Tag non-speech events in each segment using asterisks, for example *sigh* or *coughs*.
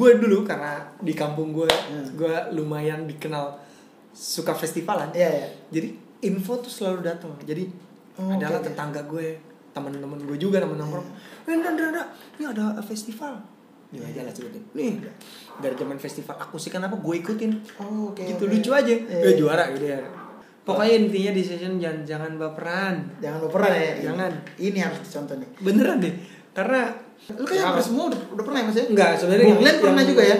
gue dulu karena di kampung gue Hmm. gue lumayan dikenal suka festivalan Iya ya. jadi info tuh selalu datang jadi Oh, adalah oke. tetangga gue teman-teman gue juga teman nongkrong eh nda, nda, nda, ini ada festival Nih aja lah sebutin nih dari zaman festival akustikan apa gue ikutin Oh, oke. gitu oke. lucu aja Iya, eh iya. juara gitu ya pokoknya intinya di session jangan jangan baperan Jangan baperan ya. Jangan. Ini harus dicontoh nih. beneran deh karena Lu kayak hampir semua udah, udah pernah ya Mas ya? Enggak, sebenarnya Bung pernah yang- juga ya?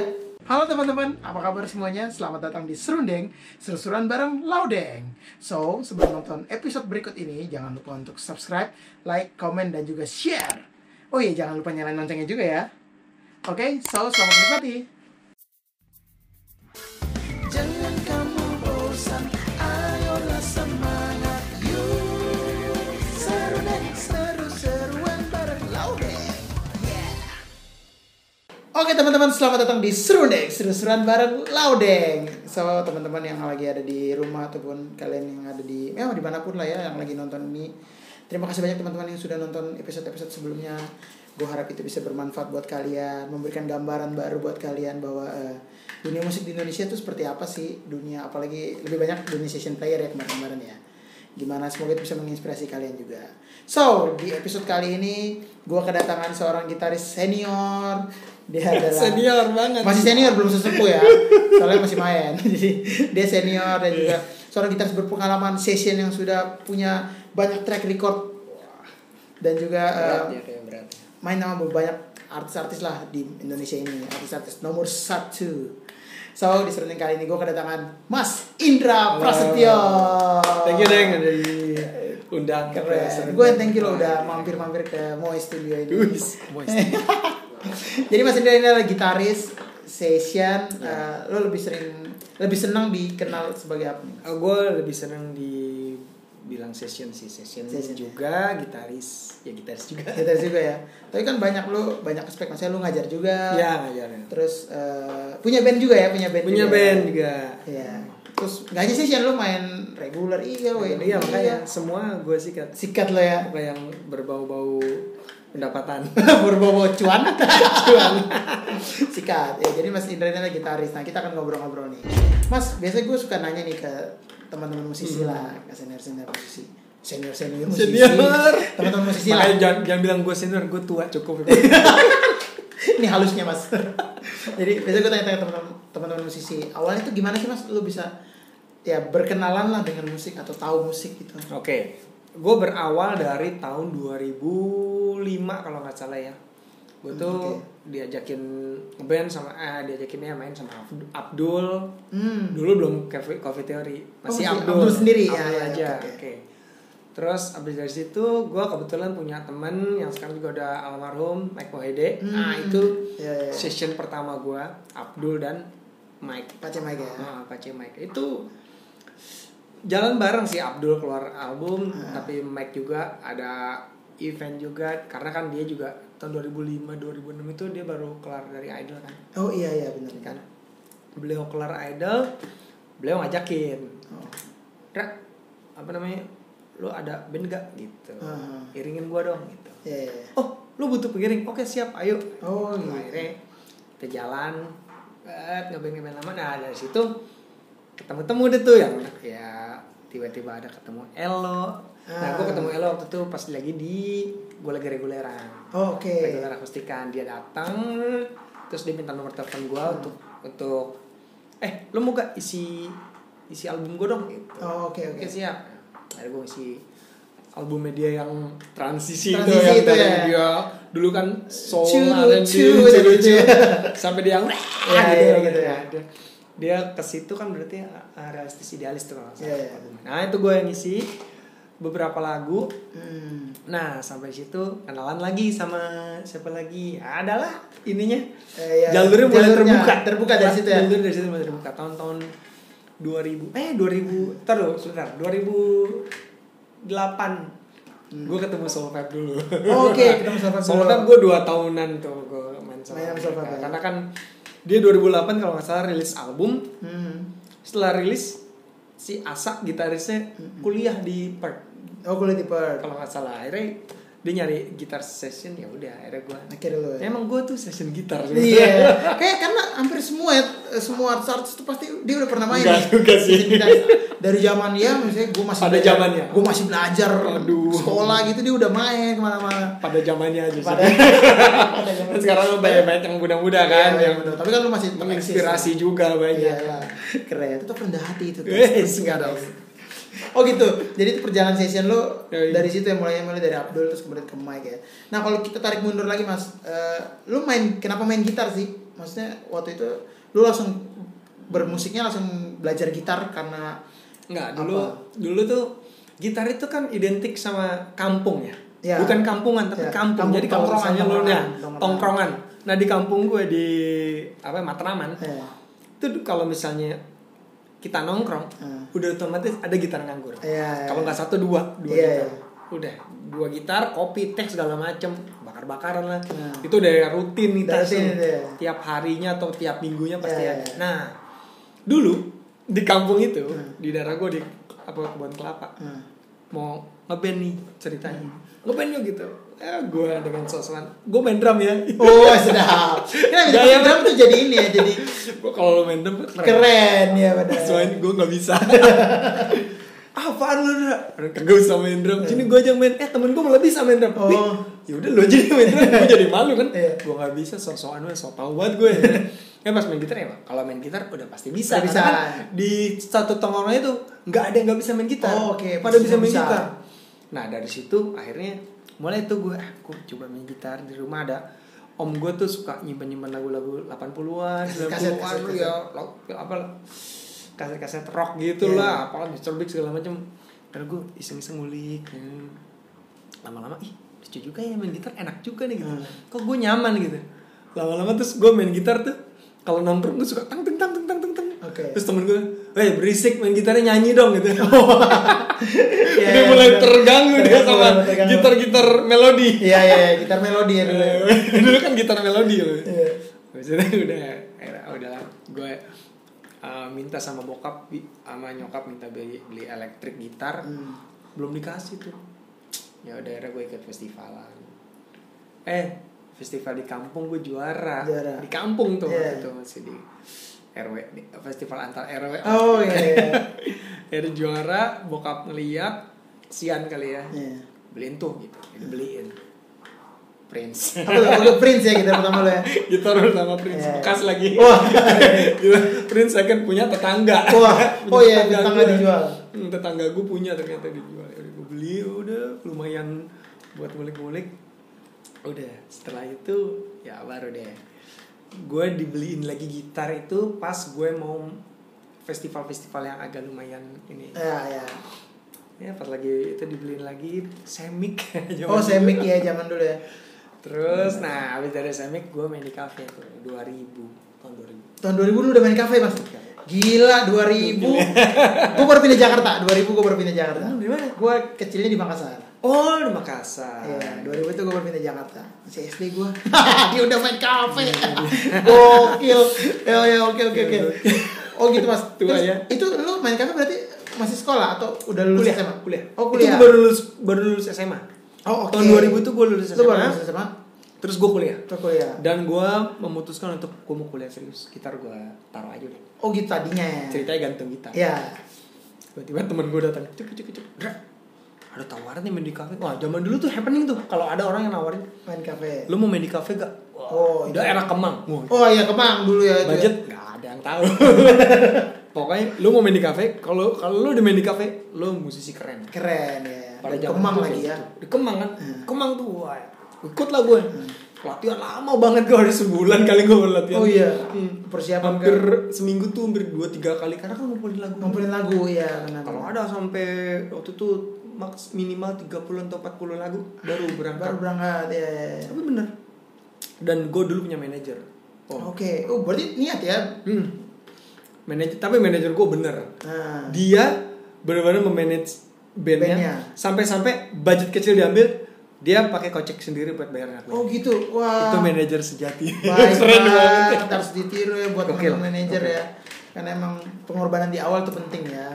Halo teman-teman, apa kabar semuanya? Selamat datang di Serundeng, seru-seruan bareng Laudeng. So, sebelum nonton episode berikut ini, jangan lupa untuk subscribe, like, komen, dan juga share. Oh iya, jangan lupa nyalain loncengnya juga ya. Oke, so selamat menikmati. Oke teman-teman, selamat datang di Serundeng, seru-seruan bareng Laudeng. So teman-teman yang lagi ada di rumah ataupun kalian yang ada di, ya di mana pun lah ya yang lagi nonton ini. Terima kasih banyak teman-teman yang sudah nonton episode-episode sebelumnya. Gue harap itu bisa bermanfaat buat kalian, memberikan gambaran baru buat kalian bahwa eh, dunia musik di Indonesia itu seperti apa sih dunia, apalagi lebih banyak dunia session player ya kemarin-kemarin ya gimana semoga itu bisa menginspirasi kalian juga. So di episode kali ini gue kedatangan seorang gitaris senior. Dia adalah senior banget. Masih senior belum sesepuh ya, soalnya masih main. *laughs* Jadi dia senior dan juga seorang gitaris berpengalaman session yang sudah punya banyak track record dan juga berat ya berat. main sama banyak artis-artis lah di Indonesia ini. Artis-artis nomor satu. So di serunding kali ini gue kedatangan Mas Indra. Prasetyo. Thank you deng. Udah diundang ke keren. gue thank you lo udah mampir-mampir ke Moe Studio ini. Moist. *laughs* jadi Mas Indra ini adalah gitaris session eh, lo lebih sering lebih senang dikenal sebagai apa nih Uh, gue lebih seneng dibilang session sih. Session, Session. juga gitaris. Ya gitaris juga. Gitaris juga ya. Tapi kan banyak lo banyak aspek. Maksudnya lo ngajar juga. Ya ngajarnya terus eh, punya band juga ya punya band punya juga. band juga. Iya. Terus gak aja Shan lo main reguler iya weh. iya makanya semua gue sikat. Sikat lo ya. apa yang berbau-bau pendapatan *laughs* Berbau cuan. *laughs* cuan Sikat. Ya, jadi Mas Indra ini adalah gitaris. Nah, kita akan ngobrol-ngobrol nih. Mas, biasanya gue suka nanya nih ke teman-teman musisi lah, ke senior-senior musisi. Senior-senior musisi. Senior. Teman-teman musisi makanya lah. jangan, jangan bilang gue senior gue tua cukup *laughs* Ini halusnya, Mas. jadi biasanya gue tanya-tanya teman-teman teman-teman musisi. Awalnya tuh gimana sih, Mas? Lo bisa ya berkenalan lah dengan musik atau tahu musik gitu. Oke, gue berawal dari tahun 2005 kalau nggak salah ya. Gue Hmm, tuh oke. diajakin ngeband sama eh diajakinnya main sama Abd- Abdul. Hmm. Dulu belum Coffee, Coffee Theory, masih masih Abdul. Abdul sendiri, ya, Abdul ya, aja. oke, Oke. oke. Terus abis dari situ gue kebetulan punya temen yang sekarang juga udah almarhum Mike Mohede. Hmm. Nah itu Ya, ya. session pertama gue Abdul dan Mike. Pace Mike ya. Ah, Pace Mike itu jalan bareng sih. Abdul keluar album Ah. tapi Mike juga ada event juga. Karena kan dia juga tahun 2005 2006 itu dia baru kelar dari Idol kan. Oh iya iya benar. Kan? Beliau kelar Idol beliau ngajakin. Oh. Ra, apa namanya lu ada band gak gitu. Ah. iringin gua dong gitu. Iya, iya. oh lu butuh pengiring oke siap ayo. Oh Nah, iya. akhirnya kita jalan ngeband ngeband lama. Nah dari situ ketemu temu deh tuh yang ya tiba-tiba ada ketemu Elo nah gue ketemu Elo waktu itu pas lagi di gue lagi reguleran Oh, Oke. reguler akustikan dia datang terus dia minta nomor telepon gue Hmm. untuk untuk eh lo mau gak isi isi album gue dong gitu Oh, oke, oke. siap akhirnya gue isi album media yang transisi, Transisi itu yang itu dari ya. dia dulu kan soul Cu, R&B, cu, cu, gitu cu. ya. sampai dia yang *laughs* Iya, *laughs* iya, gitu ya. Dia, ke situ kan berarti realistis idealis tuh kalau nggak salah Iya, nah itu gue yang isi beberapa lagu Hmm. nah sampai situ kenalan lagi sama siapa lagi adalah ininya Eh, iya. jalurnya mulai Jalurnya terbuka terbuka dari situ ya. jalur dari situ mulai terbuka tahun-tahun 2000 eh 2000 ntar dulu sebentar 2008 gue ketemu Soul Vibe dulu Hmm. Oh, oke, ketemu Vibe *laughs* Soul dulu. Vibe gue 2 tahunan tuh gue main sama Main ya. karena kan dia 2008 kalau nggak salah rilis album Hmm. setelah rilis si Asa gitarisnya kuliah di Perth Oh kulit di Perth. kalau nggak salah akhirnya dia nyari gitar session ya udah akhirnya gue akhirnya lu ya. emang gue tuh session gitar Iya, *laughs* kayak karena hampir semua ya, semua artis itu pasti dia udah pernah main. Enggak juga sih. Dari, dari zaman dia, misalnya gue masih Pada belajar- zamannya. gue masih belajar Aduh. sekolah gitu dia udah main ke mana-mana. pada zamannya aja Pada, pada *laughs* zaman sekarang lu banyak banyak yang muda-muda kan Iya, yang bener. Tapi kan lu masih menginspirasi juga Iya banyak lah, *laughs* keren. Itu rendah hati itu. Wes, enggak dong. Oh gitu. Jadi itu perjalanan session lo Yoi. dari situ yang mulai mulai dari Abdul terus kemudian ke Mike ya. Nah kalau kita tarik mundur lagi mas, eh, lu main kenapa main gitar sih? Maksudnya waktu itu lu langsung bermusiknya langsung belajar gitar karena Enggak, dulu Apa? dulu tuh gitar itu kan identik sama kampung ya. Ya. Bukan kampungan tapi Ya, kampung. kampung, Jadi tongkrongan, lu tongkrongan, ya, tongkrongan. tongkrongan. Nah, di kampung gue di apa Matraman. eh, Itu kalau misalnya kita nongkrong, Hmm. udah otomatis ada gitar nganggur. Iya, Kalau iya. nggak satu dua, dua Iya, gitar. iya. Udah, dua gitar, kopi, teh segala macem, bakar-bakaran lah. Nah. Itu udah rutin rutin tuh. itu ya. Tiap harinya atau tiap minggunya pasti Iya, ada. iya. Nah, dulu di kampung itu, Hmm. di daerah gue di apa kebun kelapa, hmm. mau ngeband nih ceritanya. Ngeband yuk gitu. Eh, gue dengan sosokan, gue main drum ya. *laughs* Oh sedap. Kan Gaya drum tuh jadi ini ya, jadi Gue kalau lo main drum keren. keren ya benar. Soalnya gue gak bisa *laughs* Ah, Apaan lu? Kagak usah main drum Sini gue aja main Eh temen gue malah bisa main drum Oh. Wih, Yaudah lu aja yang main drum Gue jadi malu kan Iya. Gue gak bisa sok-sokan gue Sok tau banget gue Ya *laughs* pas main gitar ya Kalau main gitar udah pasti bisa Udah bisa. Karena kan Di satu tongkrongan itu Gak ada yang gak bisa main gitar Oh, oke. Pada bisa main bisa. gitar Nah dari situ akhirnya Mulai tuh gue ah, Gue coba main gitar Di rumah ada Om gue tuh suka nyimpen-nyimpen lagu-lagu 80-an, 90-an Kaset, kaset, kaset. ya, lagu- apa kaset-kaset rock gitu Iya. lah, apalah Mr. Big segala macam. Karena gue iseng-iseng ngulik. hmm. Lama-lama ih lucu juga ya main gitar enak juga nih gitu. Hmm. Kok gue nyaman gitu. Lama-lama terus gue main gitar tuh kalau nongkrong gue suka tang tang tang Oke. Terus temen gue, "Weh, berisik main gitarnya nyanyi dong" gitu. *laughs* Iya, Dia iya, mulai benar. terganggu dia sama terganggu. gitar-gitar melodi. Iya iya iya, gitar melodi ya dulu. *laughs* dulu kan gitar melodi loh. Iya. Habis itu udah akhirnya udah gue uh, minta sama bokap sama nyokap minta beli beli elektrik gitar Hmm. belum dikasih tuh ya udah akhirnya gue ikut festivalan eh festival di kampung gue juara, Juara. di kampung tuh Iya. waktu itu masih di RW festival antar RW Oh iya. iya. *laughs* juara bokap ngeliat sian kali ya Iya. beliin tuh gitu Jadi beliin Prince Apa *laughs* tuh? Oh, Prince ya gitar pertama lu ya. *laughs* gitar sama Prince Iya. bekas lagi Wah. Gila, Prince second punya tetangga Wah. Oh iya, tetangga gua. dijual. Hmm, tetangga gue punya ternyata dijual ya gue beli udah lumayan buat ngulik-ngulik udah setelah itu ya baru deh gue dibeliin lagi gitar itu pas gue mau festival-festival yang agak lumayan ini Iya iya. ya pas lagi itu dibeliin lagi semik *laughs* Oh dulu. semik ya zaman dulu ya. terus nah habis dari semik gue main di cafe tuh 2000 tahun 2000 Tahun 2000 lu udah main kafe mas? Gila 2000 Gue baru pindah Jakarta 2000 gue baru pindah Jakarta di mana? Gue kecilnya di Makassar oh di Makassar. Iya 2000 itu gue baru pindah Jakarta. Masih SD gue Dia udah main kafe. Gokil. Ya ya oke oke oke. Oh gitu mas. Tua Terus, ya. Itu lu main kafe berarti masih sekolah atau udah lulus kuliah. SMA? kuliah. Oh itu kuliah. gue baru lulus baru lulus SMA Oh oke. Tahun 2000 tuh gue lulus Lu baru SMA lulus SMA? terus gue kuliah. Terus kuliah. Dan gue memutuskan untuk gue mau kuliah serius. Gitar gue taruh aja deh. Oh gitu tadinya ya? Ceritanya gantung gitar. Iya. Tiba-tiba temen gue datang cek cek cek Dra, ada tawaran nih main di kafe wah zaman dulu tuh happening tuh kalau ada orang yang nawarin Main kafe lu mau main di kafe gak? Wah, Oh, itu. daerah Kemang. Wah, Oh iya Kemang dulu ya ya. budget? Nggak ada yang tahu. *laughs* Pokoknya lu mau main di kafe kalau kalau lu udah main di kafe lu musisi keren. Keren ya. Pada zaman Kemang lagi ya. gitu. di Kemang kan? Hmm. Kemang tuh wah ikut lah gue latihan lama banget gue hari sebulan kali gue latihan. Oh iya. Hmm. Persiapan hampir ke seminggu tuh hampir dua tiga kali. Karena kan ngumpulin lagu. Ngumpulin lagu ya kalau ada sampai waktu itu maks minimal 30 atau 40 lagu baru berangkat baru berangkat ya. ya, ya. tapi bener dan gue dulu punya manajer oh Oke, oh berarti niat ya. hmm. manajer tapi manajer gue bener Nah, dia benar-benar memanage bandnya Bandnya. sampai-sampai budget kecil diambil dia pakai kocek sendiri buat bayar anak oh gitu. Wah. itu manajer sejati Baik *laughs* keren banget. Harus ditiru ya buat Gokil. teman manajer ya. Karena emang pengorbanan di awal tuh penting ya.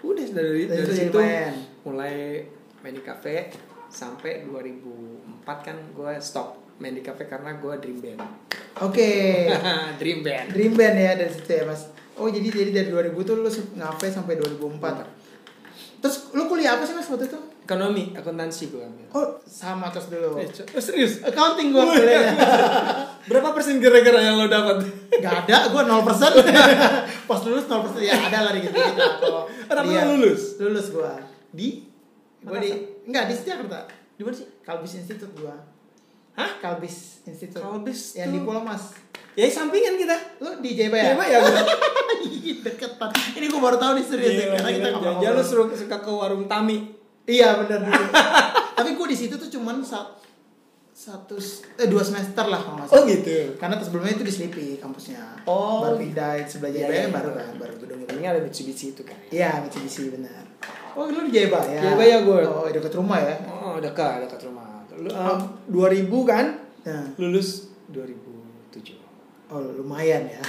udah dari Dari dari situ main. Mulai main di kafe sampai 2004 kan gue stop main di kafe karena gue dream band Oke. *laughs* dream band Dream band ya dari situ ya mas. Oh jadi jadi dari 2000 tuh lu ngafe sampai 2004. Terus lu kuliah apa sih mas waktu itu? ekonomi akuntansi gue ambil Oh sama terus dulu. eh, oh, serius Accounting gua kuliahnya. *laughs* berapa persen kira-kira yang lo dapat Gak ada, gua 0% *laughs* Pas lulus 0% ya ada lah dikit-dikit lah kalau Kenapa lulus? Lulus gua Di? Gua di, enggak di Jakarta di mana sih Kalbis Institute gua hah Kalbis Institute Kalbis Yang tuh- di Pulau Mas ya sampingan kita Lu di Jaya ya ya gue *laughs* Ih, Deketan Ini gua baru tahu nih serius ya, Karena kita nggak jangan lu suruh suka ke warung Tami Iya benar. *laughs* Tapi gua di situ tuh cuman sat, satu eh dua semester lah kalau nggak salah. Oh, gitu. Karena sebelumnya itu di Sleepy kampusnya. Oh. Baru pindah sebelah Iya, Jaya iya, baru iya. kan, baru gedung itu. ini ada Mitsubishi itu kan Iya, Mitsubishi benar. Oh, lu di Jayabaya. Jayabaya gua. Oh, dekat rumah ya. oh dekat dekat rumah lu, um, 2000 kan Nah, lulus 2007 oh lumayan ya.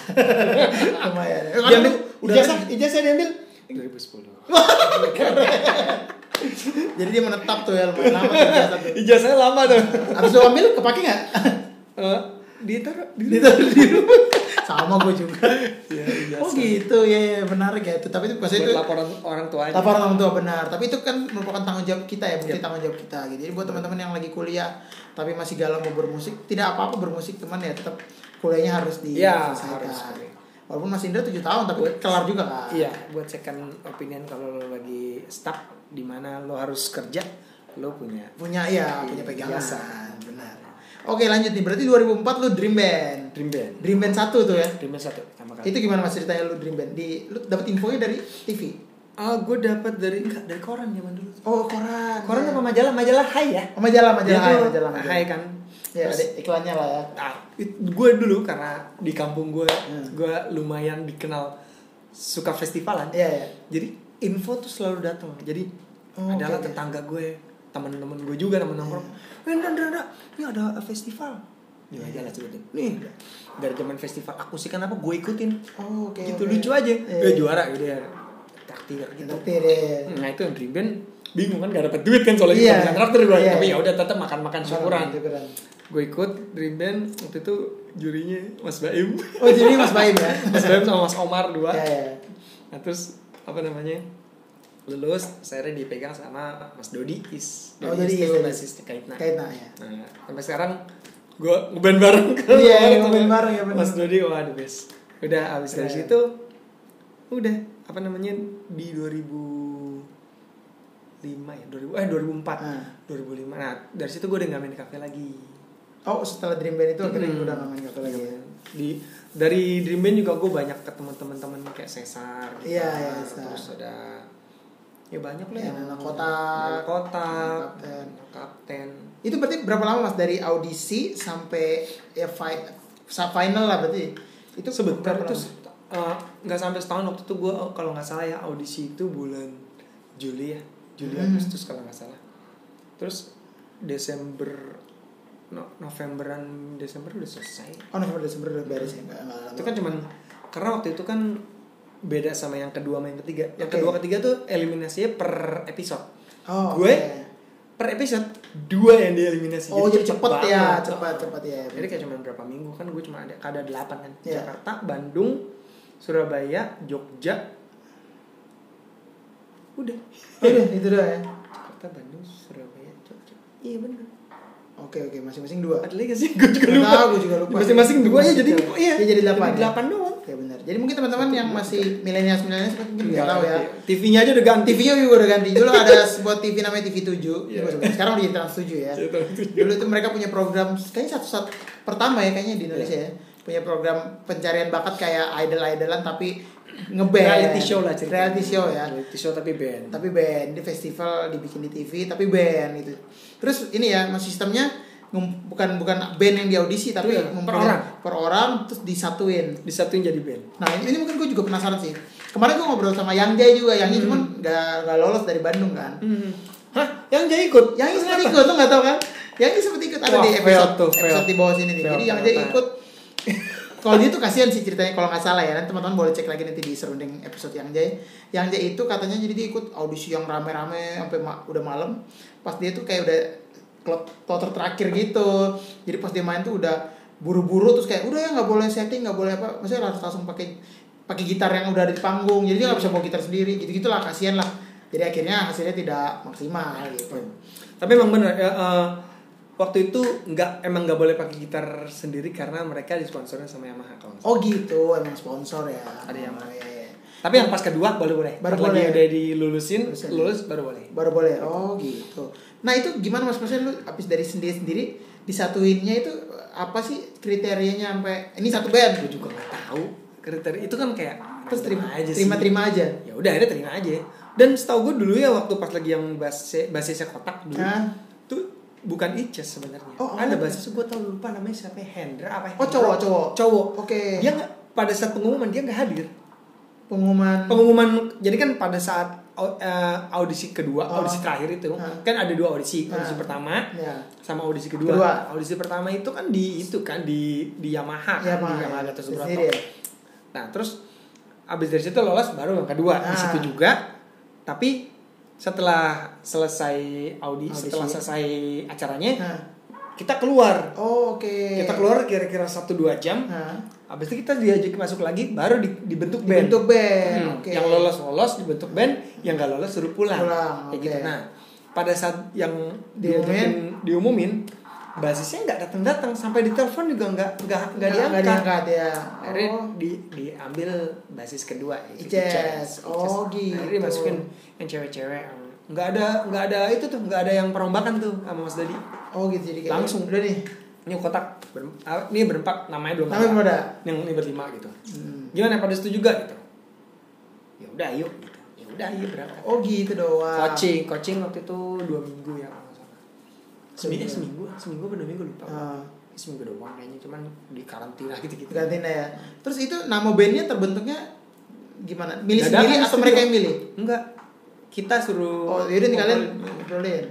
*laughs* lumayan. Dia kan ambil lu udah ijazah ijazah diambil 2010 *laughs* Jadi dia menetap tuh ya lumayan lama ijazahnya lama tuh Habis lu ambil kepake nggak? Eh, ditaruh di Ditaruh di rumah. Sama gue juga. *laughs* ya. Oh gitu, ya, ya benar ya. Itu tapi itu buat maksudnya itu laporan orang tuanya Laporan orang tua benar, tapi itu kan merupakan tanggung jawab kita ya, bukti Yep. tanggung jawab kita gitu. Jadi buat teman-teman yang lagi kuliah tapi masih galau mau bermusik, tidak apa-apa bermusik teman ya, tetap kuliahnya harus Iya, diselesaikan. harus. Walaupun Mas Indra 7 tahun tapi kelar juga kan. iya buat second opinion kalau lo lagi stuck di mana lo harus kerja lo punya Punya iya, punya pegangan. Biasa. Oke, lanjut nih. Berarti 2004 lu Dream Band. dream band Dream Band 1 tuh ya. dream band satu kali Itu gimana Mas ceritanya lu Dream Band? Di lu dapet infonya dari TV. ah gue dapat dari enggak dari koran zaman dulu Oh, koran. koran ya. apa majalah majalah Hai ya Oh, majalah, majalah, Dia hai, majalah, majalah. Hai kan Ya, Terus- ada iklannya lah ya. Nah, gue dulu karena di kampung gue, Hmm. gue lumayan dikenal suka festivalan. Iya, ya. Jadi info tuh selalu datang. Jadi Oh, adalah oke. tetangga gue, teman-teman gue juga teman nongkrong. Eh, Nda, Nda, Nda, ini ada festival. Ini aja lah sebutin. Nih, dari zaman festival aku sih kan apa gue ikutin. Oh, oke. gitu oke. lucu aja. Iya. Eh juara gitu ya. Traktir gitu. Nah itu yang dream band bingung kan gak dapet duit kan soalnya Iya. kita bisa traktir gue. Iya, Tapi iya. ya udah tetap makan-makan syukuran. Syukuran. gue ikut dream band waktu itu jurinya Mas Baim Oh, jadi Mas Baim ya? *laughs* Mas Baim sama Mas Omar dua Iya, iya. nah terus apa namanya lulus saya dipegang sama Mas Dodi Is Oh, Dodi Dodi Is itu Dodi. basis Kaitna Kaitna ya. nah sampai sekarang gue ngeband bareng Iya, Kemarin ngeband sama bareng, ya bener. Mas Dodi wah the best udah abis dari Keren. situ udah apa namanya di 2005 ya 2000 eh 2004 Ah. 2005 nah dari situ gue udah nggak main kafe lagi Oh, setelah Dream Band itu akhirnya Hmm. udah ngamain kata lagi ya. di dari Dream Band juga gue banyak ketemu teman-teman kayak Cesar Iya, iya, Cesar. terus ada ya banyak lah Ya, anak kotak, anak kotak kapten. kapten Itu berarti berapa lama Mas dari audisi sampai ya fi- final lah berarti? Itu sebentar itu eh, nggak sampai setahun waktu itu gue kalau nggak salah ya audisi itu bulan Juli ya Juli Hmm. Agustus kalau nggak salah terus Desember no, Novemberan Desember udah selesai Oh, November Desember udah beres ya? Itu kan cuman karena waktu itu kan beda sama yang kedua sama yang ketiga yang Oke. kedua ketiga tuh eliminasinya per episode Oh, gue oke. per episode dua yang dieliminasi Oh, jadi cepet ya, banget. cepat cepat ya. jadi kayak cuma berapa minggu kan gue cuma ada ada delapan kan Iya. Jakarta Bandung Surabaya Jogja udah Udah, itu doang ya. Jakarta Bandung Surabaya Jogja iya bener Oke, oke, masing-masing dua. ada lagi sih gue juga lupa gue juga lupa. masing-masing dua ya jadi iya Iya, jadi delapan, ya? delapan doang benar. Jadi mungkin teman-teman yang masih milenial milenial mungkin nggak tahu ya. TV-nya aja udah ganti TV-nya juga udah ganti. Dulu ada *laughs* sebuah TV namanya TV 7. Iya. Sekarang udah Trans 7 ya. Trans 7. Dulu itu mereka punya program kayaknya satu satu pertama ya kayaknya di Indonesia Iya. ya. Punya program pencarian bakat kayak idol-idolan tapi ngeband. reality show lah cerita Reality show ya. reality show tapi band Tapi band di festival dibikin di TV tapi band gitu. Terus ini ya, mas sistemnya bukan bukan band yang diaudisi tapi Iya, per orang. per orang terus disatuin. disatuin jadi band Nah ini, ini mungkin gue juga penasaran sih. Kemarin gue ngobrol sama Yang Jai juga, Yang Jai Hmm. cuman gak, gak lolos dari Bandung kan. hah yang jadi ikut Yang Jai sempat ikut tuh gak tau kan? Yang Jai sempat ikut ada Wah, di fail episode tuh, episode di bawah sini nih. Fail Jadi Yang Jai ikut. kalau dia tuh kasihan sih ceritanya kalau nggak salah ya. Nanti teman-teman boleh cek lagi nanti di serunding episode Yang Jai. Yang Jai itu katanya jadi dia ikut audisi yang rame-rame sampai ma- udah malam. pas dia tuh kayak udah kloter terakhir gitu. Jadi pas dia main tuh udah buru-buru terus kayak udah ya nggak boleh setting nggak boleh apa. Maksudnya langsung langsung pakai pakai gitar yang udah ada di panggung. Jadi dia nggak bisa bawa gitar sendiri. Gitu gitulah kasihan lah. Jadi akhirnya hasilnya tidak maksimal gitu. Tapi emang bener ya, eh, waktu itu nggak emang nggak boleh pakai gitar sendiri karena mereka disponsorin sama Yamaha kalau oh gitu. Emang sponsor ya. Ada yang oh, iya, iya. Tapi yang pas kedua boleh boleh. Baru Pas lagi boleh. udah dilulusin, Lulusin. lulus baru boleh. baru boleh. Oh gitu nah itu gimana mas maksudnya lu habis dari sendiri sendiri disatuinnya itu apa sih kriterianya sampai ini satu band Gue juga nggak tahu kriteria itu kan kayak terus terima aja sih. terima terima aja Ya udah akhirnya terima aja. Dan setahu gue dulu ya waktu pas lagi yang bass bassisnya kotak dulu Hah? tuh bukan Ices sebenarnya. Oh, ada ada. basis gue tau lupa namanya siapa ya, Hendra apa Oh, cowok, cowok. cowok Oke. dia nggak pada saat pengumuman dia nggak hadir pengumuman pengumuman jadi kan pada saat eh, audisi kedua Oh. audisi terakhir itu Ah. kan ada dua audisi audisi Ah. pertama ya sama audisi kedua. Kedua. audisi pertama itu kan di itu kan di di Yamaha kan, Yamaha, di Yamaha ya. Di sini ya. Nah, terus abis dari situ lolos baru yang kedua di Ah. situ juga. Tapi setelah selesai audi, Audisi. setelah selesai acaranya, Nah. Kita keluar. oh oke Kita keluar kira-kira 1 2 jam. nah, Habis itu kita diajak masuk lagi baru di- dibentuk band. bentuk band Hmm, oke Yang lolos lolos dibentuk band, yang gak lolos suruh pulang. Pulang, Kayak gitu. Nah, pada saat yang Diumumin. diumumin, basisnya nggak datang datang sampai ditelepon juga nggak nggak nggak diangkat. diangkat ya Akhirnya oh di, diambil basis kedua yaitu Ices. Ices. Oh, gitu. Akhirnya dimasukin yang cewek-cewek nggak ada nggak ada itu tuh nggak ada yang perombakan tuh sama Mas Dadi oh gitu. Jadi kayak Langsung. udah nih. Ini kotak ber- ah, ini berempat namanya belum namanya belum ada. Yang ini berlima gitu. Hmm. gimana pada setuju juga gitu? Ya udah ayo gitu. Ya udah ayo berangkat. Oh gitu doang. Coaching coaching waktu itu dua minggu ya kalau salah. Seminggu. Seminggu. seminggu seminggu apa dua minggu lupa. Ah. seminggu doang kayaknya cuman di karantina gitu gitu gantiin ya. Terus itu nama bandnya terbentuknya gimana? Milih Dadakan sendiri atau studio. mereka yang milih? Enggak kita suruh oh yaudah nih kalian ngobrolin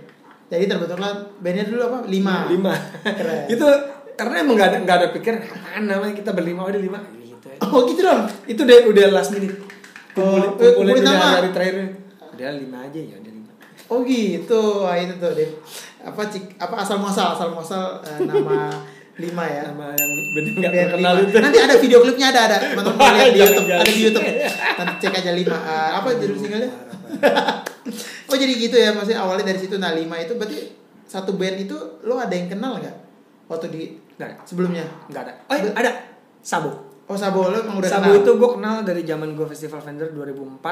jadi terbentuklah bandnya dulu apa lima lima Keren. itu karena emang nggak ada nggak ada pikiran apaan namanya kita berlima udah lima gitu aja. oh gitu dong itu deh udah last minute kumpulin, Oh, kumpulin udah nama. hari terakhir udah lima aja ya udah lima Oh gitu, Wah, itu tuh deh. Apa cik, apa asal muasal, asal muasal eh, nama *laughs* lima ya. sama yang bener nggak terkenal itu Nanti ada video klipnya ada ada. Teman-teman lihat di Jangan, *laughs* YouTube, jangan. ada di YouTube. Nanti cek aja lima. Eh, apa judul singlenya? Oh jadi gitu ya, maksudnya awalnya dari situ. Nah lima itu berarti satu band itu lo ada yang kenal nggak waktu di nggak ada sebelumnya? nggak ada oh iya, ada Sabo Oh Sabo lo emang udah Sabo kenal? itu gue kenal dari zaman gue festival vendor 2004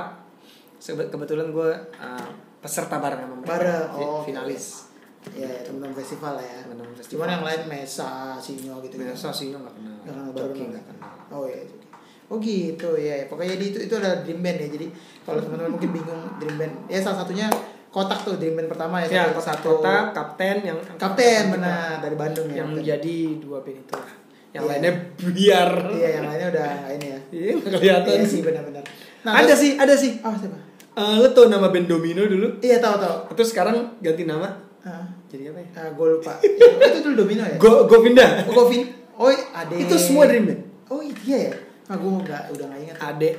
Sebe- kebetulan gue uh, peserta bareng sama mereka Bareng, Fi- oh, oke. finalis Ya, ya teman-teman festival lah ya. Teman-teman festival. Cuman yang lain Mesa, Sinyo gitu. biasa sih nggak kenal Nggak kenal, baru nggak kenal Oh iya. Oh gitu ya. ya. Pokoknya jadi itu itu adalah dream band ya. Jadi kalau teman-teman mungkin bingung dream band, ya salah satunya kotak tuh dream band pertama ya. ya satu- kota satu kota kapten yang kapten benar dari Bandung ya. yang menjadi dua band itu lah yang Iya. lainnya biar Iya yang lainnya udah ini ya. *laughs* iya kelihatan Iya sih benar-benar. ada terus- sih ada sih Oh siapa? Eh, lo tau nama band Domino dulu Iya tahu tahu. terus sekarang ganti nama Ah, jadi apa ya ah, gue lupa. itu dulu Domino ya. Go Govinda Oh, Govin. Oh ada. itu semua dream band Oh iya ya. Ah gue nggak udah nggak ingat. Ade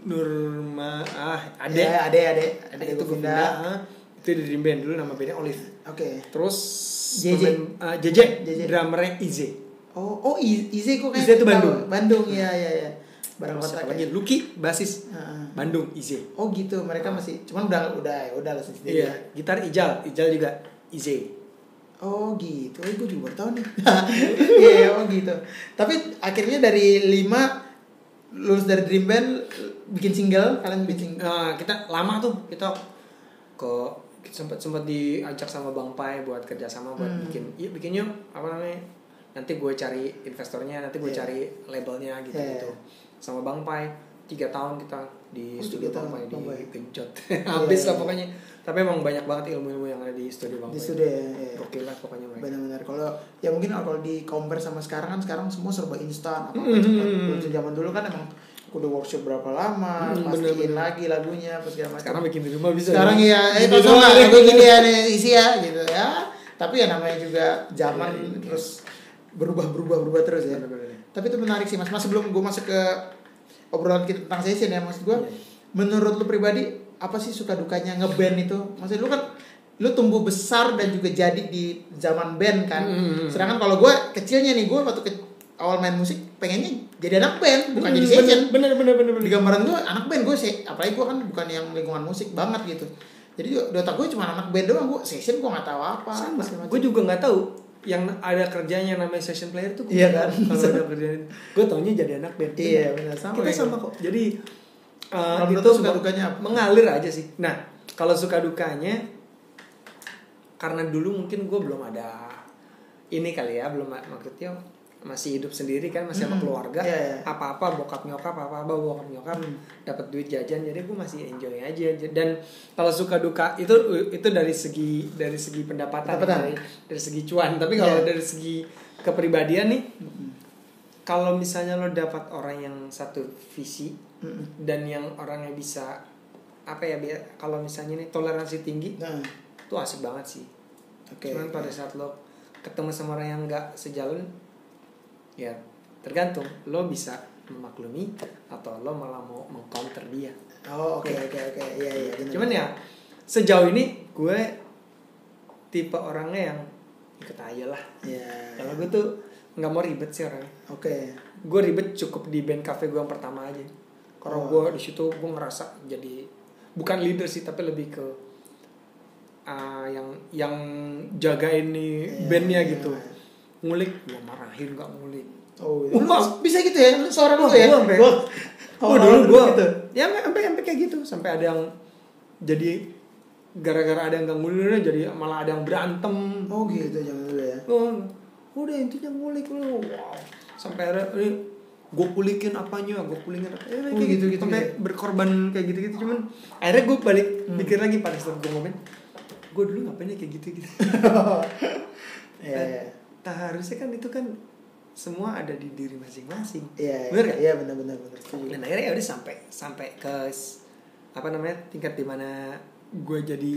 Nurma ah Ade Ya, Ade Ade Ade itu Govinda ah. itu di dream band dulu nama bandnya Olive Oke. terus JJ. pemain- ah, JJ JJ. drummernya Ize Oh, oh Ize kok kayak Ize itu. Bandung. Bandung ya ya ya. Barang terus kota apa lagi kayak. Lucky basis Heeh. Bandung Ize Oh gitu, mereka masih cuman udah udah ya udah lah sendiri. iya gitar Ijal Ijal juga Ize Oh gitu, oh, gue juga baru tahu nih. *laughs* Iya, iya, oh gitu. Tapi akhirnya dari lima lulus dari Dream Band bikin single, kalian bikin single. Nah, kita lama tuh kita ke sempat sempat diajak sama Bang Pai buat kerjasama buat Hmm. bikin iya bikin yuk apa namanya nanti gue cari investornya nanti gue Iya. cari labelnya gitu Iya. gitu sama Bang Pai tiga tahun kita di Oh, studio Bang tahun, Pai di genjot *laughs* habis Iya, lah iya. pokoknya tapi emang banyak banget ilmu-ilmu yang ada di studio Bang di studio ya. iya. oke lah pokoknya mereka Benar-benar kalau ya mungkin kalau di compare sama sekarang kan sekarang semua serba instan apa Hmm. cepat. Kalau zaman dulu kan emang udah workshop berapa lama, Hmm, pastiin lagi lagunya apa segala macam. sekarang bikin di rumah bisa sekarang ya? ya eh kosong doang lah lagu gini ya isi ya gitu ya tapi ya namanya juga zaman Iya, iya. terus berubah berubah berubah terus ya tapi itu menarik sih mas mas sebelum gue masuk ke obrolan kita tentang session ya maksud gue Iya. menurut lu pribadi apa sih suka dukanya ngeband itu maksud lu kan lu tumbuh besar dan juga jadi di zaman band kan. Hmm. Sedangkan kalau gue kecilnya nih gue waktu ke, awal main musik pengennya jadi anak band bukan jadi session. Hmm, bener bener bener Di bener gambaran gue anak band gue sih, apalagi gue kan bukan yang lingkungan musik banget gitu. Jadi di otak gue cuma anak band doang, gue session gue nggak tahu apa. sama gue juga nggak tahu yang ada kerjanya namanya session player tuh Iya kan? kalau ada kerjaan gue taunya jadi anak band Iya, benar. Sama kita sama kok jadi uh, menurut itu suka dukanya apa? mengalir aja sih nah kalau suka dukanya karena dulu mungkin gue belum ada ini kali ya belum maksudnya masih hidup sendiri kan masih sama Hmm, keluarga iya, iya. apa-apa bokap nyokap apa-apa bokap nyokap Hmm. dapat duit jajan jadi gue masih enjoy aja dan kalau suka duka itu itu dari segi dari segi pendapatan, Pendapatan. dari, dari segi cuan tapi kalau Iya. dari segi kepribadian nih Mm-mm. kalau misalnya lo dapat orang yang satu visi Mm-mm. dan yang orangnya bisa apa ya biar kalau misalnya nih toleransi tinggi Nah, itu asik banget sih oke. cuman pada saat lo ketemu sama orang yang nggak sejalan ya tergantung lo bisa memaklumi atau lo malah mau mengcounter dia Oh, oke oke oke. Iya iya benar. cuman ya sejauh ini gue tipe orangnya yang ikut aja lah Iya. kalau gue tuh nggak mau ribet sih orangnya Oke. gue ribet cukup di band cafe gue yang pertama aja karena Oh. gue di situ gue ngerasa jadi bukan leader sih tapi lebih ke ah, yang yang jagain nih Iya, bandnya iya. gitu ngulik gue marahin nggak ngulik Oh, Wah. lu bisa gitu ya? Seorang lu ya? gua sampai- Wah. oh, dulu gue gitu. ya sampai sampai kayak gitu sampai ada yang jadi gara-gara ada yang gak ngulik jadi malah ada yang berantem Oh gitu jangan dulu ya. Oh, udah intinya ngulik lu. Wow. Sampai ada gue kulikin apanya, gue kulikin apa. Oh, kayak gitu, gitu, sampai gitu. berkorban kayak gitu-gitu cuman akhirnya gue balik Hmm. mikir lagi pada saat gue ngomong gue dulu ngapain ya kayak gitu gitu *laughs* Iya iya. Harusnya kan itu kan semua ada di diri masing-masing Iya. Bener iya, nggak? Iya benar benar benar. Dan akhirnya ya udah sampai sampai ke apa namanya tingkat di mana gue jadi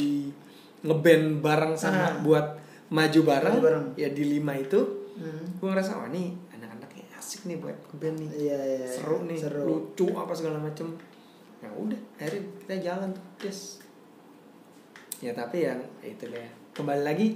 ngeband bareng sama Ah. buat maju bareng, Maju bareng. ya di lima itu Hmm. gue ngerasa wah nih anak-anaknya asik nih buat ngeband nih Iya iya. seru nih Seru. lucu apa segala macem ya udah akhirnya kita jalan tuh yes ya tapi yang ya itu deh kembali lagi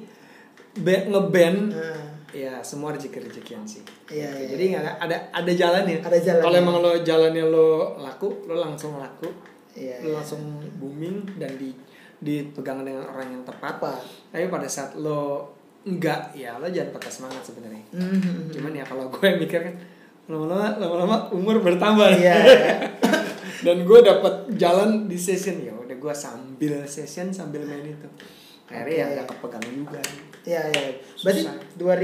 ngeband Nah, ya semua rezeki rezekian sih Iya, iya. jadi nggak ada ada jalannya Ada jalannya. kalau emang lo jalannya lo laku lo langsung laku Iya. lo langsung booming dan di dipegang dengan orang yang tepat Apa? tapi pada saat lo enggak ya lo jangan patah semangat sebenarnya Hmm. cuman ya kalau gue mikir kan lama-lama lama-lama umur bertambah Iya. *laughs* dan gue dapat jalan di session ya udah gue sambil session sambil main itu akhirnya ya Oke. nggak kepegang juga Iya iya. Berarti Susah.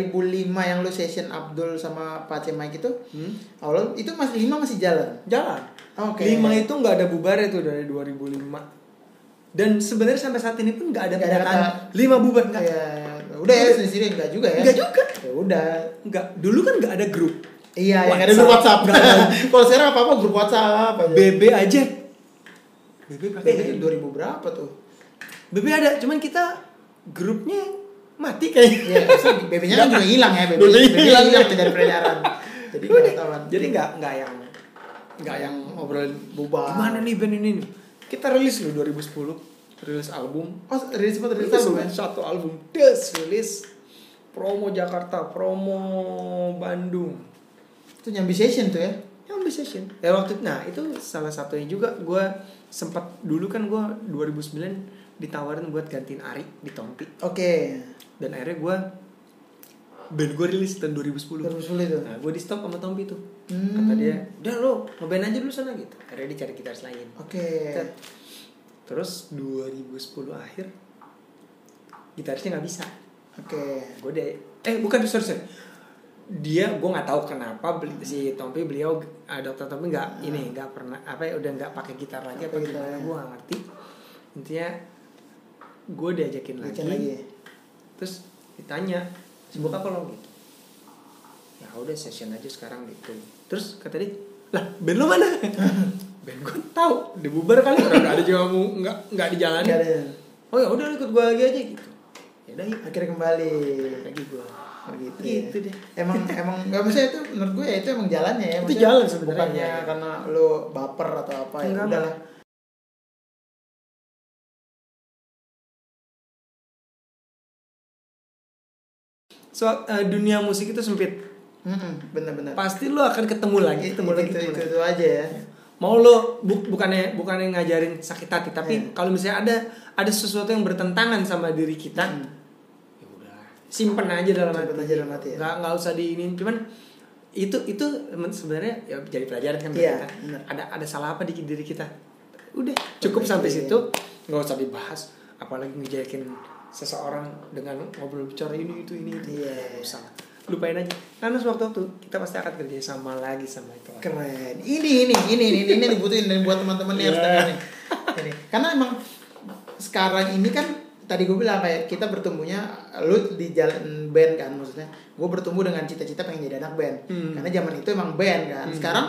2005 yang lu session Abdul sama Pak Cemai gitu, hmm? awal itu masih 5 masih jalan. jalan Oke. lima itu nggak ada bubar itu dari 2005 dan sebenarnya sampai saat ini pun nggak ada pernyataan lima bubar nggak Iya. Udah ya sendiri enggak juga ya. nggak juga Ya udah. nggak dulu kan nggak ada grup Iya, yang ada grup WhatsApp. *laughs* Kalau sekarang apa-apa grup WhatsApp aja. BB aja BB pakai itu 2000 berapa tuh? BB ada cuman kita grupnya mati kayaknya Iya, BB-nya kan juga hilang ya, BB. BB hilang. hilang dari peredaran. Jadi nggak ketahuan. jadi nggak nggak yang nggak yang obrolin Bubar. gimana nih band ini nih kita rilis loh 2010 rilis album Oh, rilis sempat rilis rilis album ya? satu album des rilis promo Jakarta promo Bandung Itu nyambi session tuh ya. yang session ya waktu nah itu salah satunya juga gue sempat dulu kan gue 2009 ditawarin buat gantiin Ari di Tompi Oke. dan akhirnya gue band gue rilis tahun 2010 2010 itu. nah gue di stop sama Tompi tuh Hmm. kata dia udah lo ngeband aja dulu sana gitu akhirnya dia cari gitaris lain Oke. Tet. terus 2010 akhir gitarisnya nggak bisa Oke. gue deh eh bukan sorry sorry dia gue nggak tahu kenapa beli, si Tompi beliau uh, dokter Tompi nggak ini nggak pernah apa ya udah nggak pakai gitar lagi apa gimana ya. gue nggak ngerti intinya gue diajakin lagi lagi. terus ditanya sibuk apa lo gitu ya udah session aja sekarang gitu terus kata dia lah band lo mana *laughs* band gue tahu dibubar kali orang ada juga mau nggak nggak dijalanin Nggak ada. oh ya udah ikut gue lagi aja gitu ya udah Akhirnya kembali. lagi gue Oh, gitu, Gitu ya. deh. Emang emang nggak bisa itu menurut gue ya itu emang jalannya ya. Itu jalan sebenarnya, Bukannya iya. karena lo baper atau apa ya. Enggak, Udahlah. So eh, dunia musik itu sempit. Mm-mm, bener-bener pasti lo akan ketemu lagi. Ketemu lagi itu, ketemu itu, lagi. itu aja ya. Mau lo bu- bukannya bukannya ngajarin sakit hati tapi Iya. kalau misalnya ada ada sesuatu yang bertentangan sama diri kita Hmm. ya udah simpen aja dalam Simpen hati. aja dalam hati ya. nggak nggak usah diinin. Cuman itu itu sebenarnya ya jadi pelajaran kan Iya, kita. ada ada salah apa di diri kita? Udah cukup sampai Iya. situ. nggak usah dibahas. Apalagi ngejakin seseorang dengan ngobrol bicara ini itu ini itu. Iya. nggak usah lupain aja. Karena suatu waktu kita pasti akan kerja sama lagi sama itu. Keren. Ini ini ini ini ini, ini dibutuhin dan buat teman-teman yang nih ini. Karena emang sekarang ini kan tadi gue bilang kayak kita bertumbuhnya lu di jalan band kan maksudnya. Gue bertumbuh dengan cita-cita pengen jadi anak band. Hmm. karena zaman itu emang band kan. Hmm. sekarang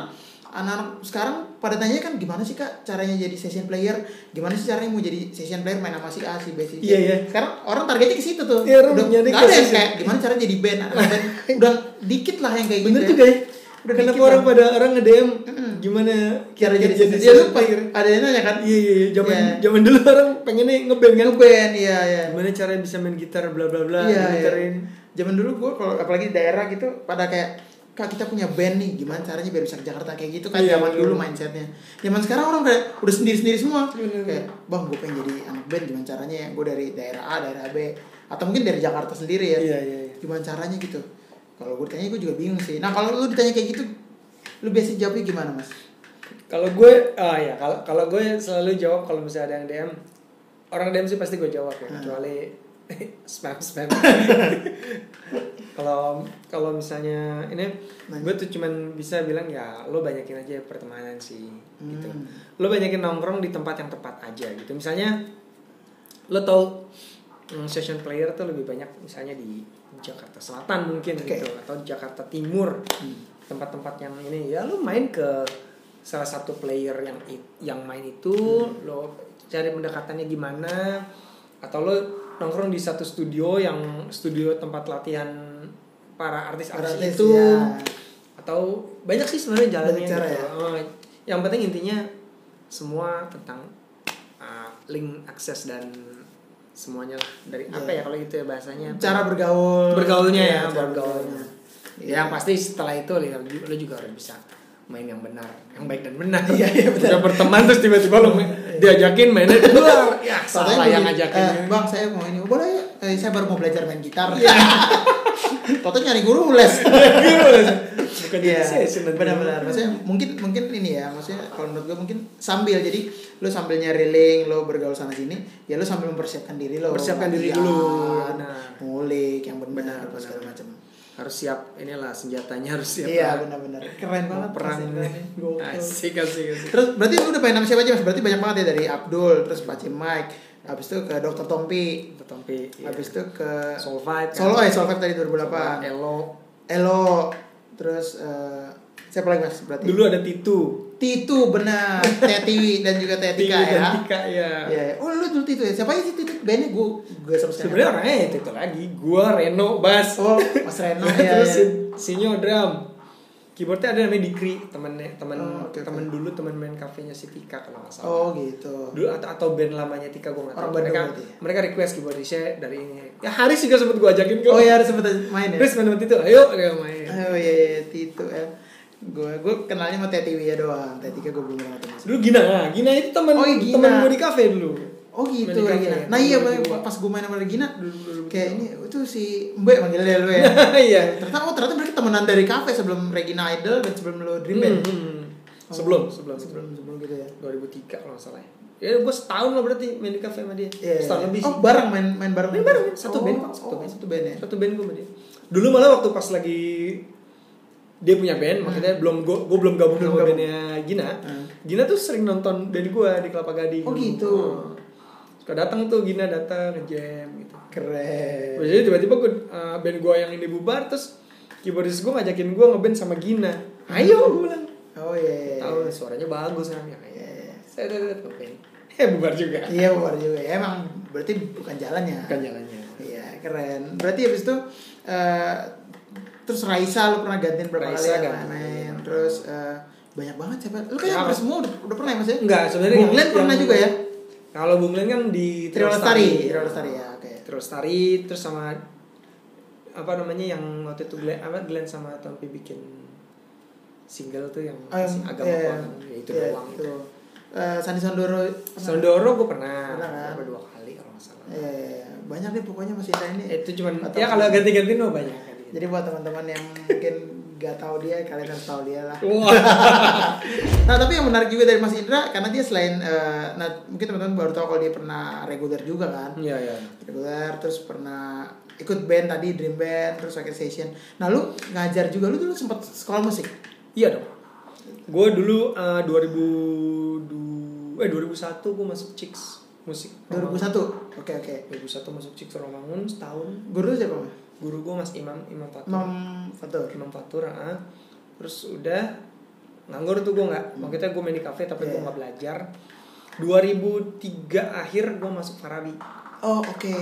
anak-anak sekarang pada tanya kan gimana sih kak caranya jadi session player? Gimana sih caranya mau jadi session player main sama si A si B si C? Iya, iya. sekarang orang targetnya ke situ tuh. Iya, orang udah nggak ada yang kayak gimana cara jadi band? Band. *laughs* Udah dikit lah yang kayak bener gitu juga ya Udah kenapa dikit orang lah. pada orang nge DM gimana cara jadi jadi dia lupa ada yang nanya kan? Iya iya iya. zaman Iya. zaman dulu orang pengennya ngeband kan? Ngeband iya iya. Gimana cara bisa main gitar bla bla bla iya iya. gitarin zaman dulu gue kalau apalagi di daerah gitu pada kayak kak kita punya band nih gimana caranya biar bisa ke Jakarta? Kayak gitu kan Iya, zaman dulu mindsetnya. Zaman sekarang orang kayak udah sendiri sendiri semua. Bener. kayak bang gue pengen jadi anak band gimana caranya? Ya gue dari daerah A daerah B. Atau mungkin dari Jakarta sendiri ya. Iya iya iya. gimana caranya gitu? Kalau gue ditanya gue juga bingung sih. Nah kalau lu ditanya kayak gitu lu biasa jawabnya gimana mas? Kalau gue ah ya kalau kalau gue selalu jawab kalau misalnya ada yang DM orang DM sih pasti gue jawab ya Hmm. Spam spam. *laughs* Kalau kalau misalnya ini gue tuh cuman bisa bilang ya lo banyakin aja pertemanan sih gitu. Hmm. lo banyakin nongkrong di tempat yang tepat aja gitu. Misalnya lo tau mm, session player tuh lebih banyak misalnya di Jakarta Selatan mungkin Oke. gitu atau di Jakarta Timur. Tempat-tempat yang ini ya lo main ke salah satu player yang yang main itu lo cari pendekatannya gimana atau lo nongkrong di satu studio yang studio tempat latihan para artis-artis Artis, itu ya. atau banyak sih sebenarnya jalannya gitu. ya? Oh, yang penting intinya semua tentang uh, link akses dan semuanya lah dari apa Iya. ya kalau gitu ya bahasanya cara bergaul bergaulnya ya, cara bergaulnya. Ya, yang pasti setelah itu lo juga harus bisa main yang benar, yang baik dan benar. Iya, iya, benar. Udah berteman terus tiba-tiba lo main- diajakin mainnya di luar. *laughs* Ya, salah yang begini, ngajakin. "Eh, bang saya mau ini boleh ya Eh, saya baru mau belajar main gitar Iya. *laughs* Toto *laughs* nyari guru les Bukan Iya, jadi session nanti. benar-benar. Maksudnya mungkin mungkin ini ya, maksudnya kalau menurut gue mungkin sambil jadi lo sambil nyari link, lo bergaul sana sini, ya lo sambil mempersiapkan diri lo. Mempersiapkan diri dulu, benar. Ngulik yang benar, benar. segala macam. Harus siap inilah senjatanya harus siap. Iya, benar-benar. Keren banget perang. Gokil. asik asik asik Terus berarti lu udah main nama siapa aja Mas? Berarti banyak banget ya dari Abdul, terus Paci Mike, habis itu ke Dr. Tompi, Tapi iya. habis itu ke Soul Fight kan. Solo eh Solo Five tadi 2008. Soul Elo Elo, terus eh, siapa lagi Mas? Berarti dulu ada Titu Titu benar, *laughs* Tetiwi dan juga Tetika Titu ya. dan Tika ya Iya, iya. Oh lu dulu Titu ya? Siapa sih Titu? Bandnya gue gue sama sekali. sebenarnya orangnya itu, itu lagi gua Reno bass Oh, *laughs* Mas Reno ya. terus ya. si Sinyo drum keyboardnya ada namanya Dikri temennya temen Oh, oke. temen dulu temen main kafenya si Tika kalau nggak salah Oh gitu. dulu atau atau band lamanya Tika gue nggak tahu Orang mereka ya? mereka request keyboardisnya dari ini ya Haris juga sempet gue ajakin kok Oh ya harus sempet main ya. Haris main sama Tito ayo dia main Oh iya, iya Titu ya. Gue gue kenalnya sama Tetiwi ya doang. Tetika gue belum kenal sama dulu Gina nah, Gina itu temen Oh, iya, Gina. temen gue di kafe dulu Oh gitu kafe. Regina. Nah iya pas gue main sama Regina Dulu- dulu- kayak ini itu si Mbak manggilnya lu ya. *laughs* iya ternyata oh ternyata mereka temenan dari kafe sebelum Regina Idol dan sebelum lo Dream Band. Hmm, hmm. Oh, sebelum sebelum sebelum sebelum gitu ya. 2003 kalau nggak salah ya ya gue setahun lah berarti main di kafe sama dia Iya. setahun lebih Oh sih bareng main main bareng. Main bareng, satu Oh, band satu oh, band. Satu band ya. satu band gue sama dia dulu malah waktu pas lagi dia punya band makanya belum gue gue belum gabung Hmm. Belum sama gabung. bandnya Gina Hmm. Gina tuh sering nonton band gue di Kelapa Gading Oh, gitu. Oh. suka datang tuh Gina datang ngejam gitu Keren. jadi tiba-tiba gue uh, band gue yang ini bubar terus keyboardis gue ngajakin gue ngeband sama Gina ayo gue bilang Oh iya. iya, tahu iya. suaranya bagus kan ya saya udah ngeband *laughs* eh bubar juga Iya luar juga ya. Emang berarti bukan jalannya. bukan jalannya Iya keren. Berarti habis itu eh terus Raisa lu pernah gantiin berapa Raisa kali ya main. Terus eh, banyak banget siapa? Lu kayak Ya, hampir semua udah, udah pernah ya Mas ya? Enggak, sebenarnya Bung yang- Glenn pernah juga ya? Kalau Bung Glenn kan di Trio Lestari. Trio Lestari ya, oke. Trio Lestari terus sama apa namanya yang waktu itu Glenn apa Glenn sama Tompi bikin single tuh yang Ah, yang- agak yeah, ya, itu Iya, doang itu. Eh, Sandi Sondoro pernah? Sondoro gue pernah, Pernah kan? Berapa dua kali kalau nggak salah. Iya, iya, iya. banyak deh pokoknya Mas Indra ini Itu cuman Atau- ya kalau ganti-ganti no banyak. Jadi buat teman-teman yang mungkin gak tahu dia kalian harus tahu dia lah Wah. *laughs* nah tapi yang menarik juga dari Mas Indra karena dia selain eh, nah mungkin teman-teman baru tahu kalau dia pernah reguler juga kan Iya iya. reguler terus pernah ikut band tadi dream band terus akhir session nah lu ngajar juga lu dulu sempat sekolah musik Iya dong. Gue dulu eh, 2002 eh 2001 gue masuk Chicks musik. 2001 oke oke 2001 masuk Chicks Romangun setahun. guru siapa Guru gue Mas Imam Imam Fatur. Imam Fatur Imam Fatur, ah. Terus udah nganggur tuh gue nggak. Makanya gue main di cafe tapi gue Iya. nggak belajar. 2003 akhir gue masuk Farabi. oh oke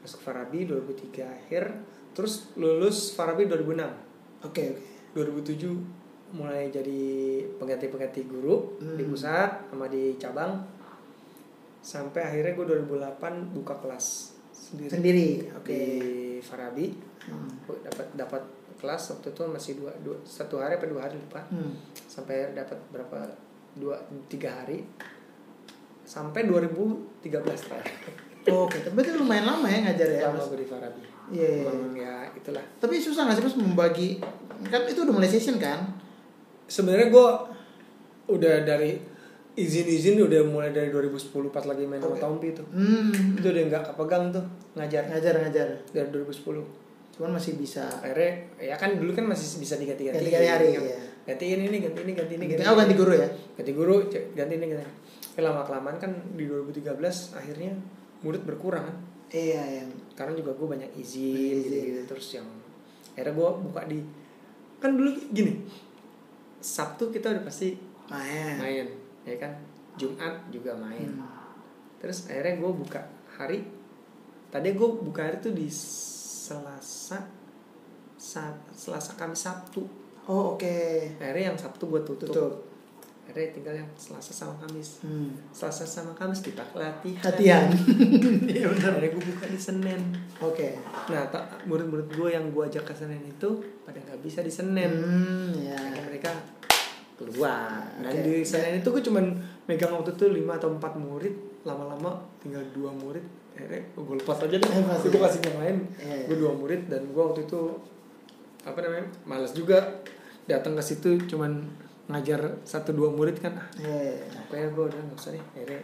Masuk Farabi 2003 akhir. Terus lulus Farabi 2006. oke oke 2007 mulai jadi pengganti-pengganti guru Hmm. di pusat sama di cabang sampai akhirnya gue 2008 buka kelas sendiri, sendiri oke. Di Farabi Hmm. Dapat dapat kelas waktu itu masih dua, dua satu hari apa dua hari lupa. Hmm. sampai dapat berapa dua tiga hari. Sampai 2013 terakhir Oke, tapi itu lumayan lama ya ngajar ya, lama gue di Farabi. Iya, iya. Emang ya itulah. Tapi susah nggak sih Mas membagi? Kan itu udah mulai session kan? sebenarnya gue udah dari izin-izin udah mulai dari 2010 pas lagi main sama Oke. Tompi tuh Hmm, itu udah nggak kepegang tuh ngajar ngajar ngajar. dari 2010 Cuman masih bisa. akhirnya ya kan dulu kan masih bisa diganti-ganti Ganti-ganti hari, kan. iya. gantiin ini ganti ini ganti ini Oh ganti guru ya? ganti guru ganti ini ganti ini. lama kelamaan kan di 2013 akhirnya murid berkurang kan Iya, yang karena juga gue banyak izin, Izin. gitu, gitu terus yang akhirnya gue buka di kan dulu gini Sabtu kita udah pasti main. main ya kan Jumat juga main Hmm. terus akhirnya gue buka hari tadi gue buka hari tuh di Selasa Sa- Selasa Kamis Sabtu Oh oke. akhirnya yang Sabtu gue tutup. Tutup. akhirnya tinggal yang Selasa sama Kamis Hmm. Selasa sama Kamis dipakai latihan Latihan. *laughs* Iya benar. akhirnya gue buka di Senin Oke. nah tak murid-murid gue yang gue ajak ke Senin itu pada nggak bisa di Senin Hmm, ya. Mereka keluar dan Oke. di Senin itu gue cuman megang waktu itu 5 atau 4 murid lama-lama tinggal dua murid akhirnya gue lepas aja deh gue ya. kasih yang lain Iya. gue dua murid dan gue waktu itu apa namanya males juga datang ke situ cuman ngajar satu dua murid kan ah iya. pokoknya gue udah nggak usah deh akhirnya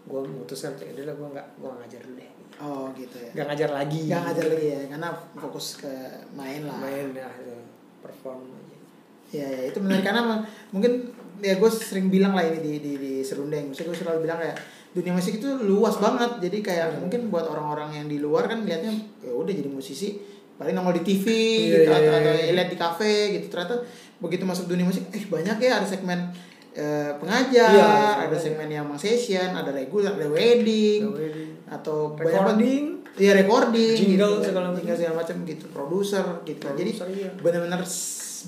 gue memutuskan ya udah gue nggak gue ngajar dulu deh Oh gitu ya. nggak ngajar lagi Gak ngajar lagi ya, karena fokus ke main lah. main ya perform Ya, ya itu menarik karena mungkin ya gue sering bilang lah ini di di, di serundeng. Maksudnya gue selalu bilang kayak dunia musik itu luas banget. Jadi kayak Hmm. mungkin buat orang-orang yang di luar kan lihatnya ya udah jadi musisi paling nongol di TV Iya, gitu iya, atau, iya, atau iya. lihat di kafe gitu. Ternyata begitu masuk dunia musik, eh banyak ya ada segmen eh, pengajar, Iya, ada iya. segmen yang emang session, ada regular, ada wedding, wedding. atau Recording. Iya recording, Jingle gitu, segala jingle segala macam gitu, produser gitu. Jadi Produser, iya. benar-benar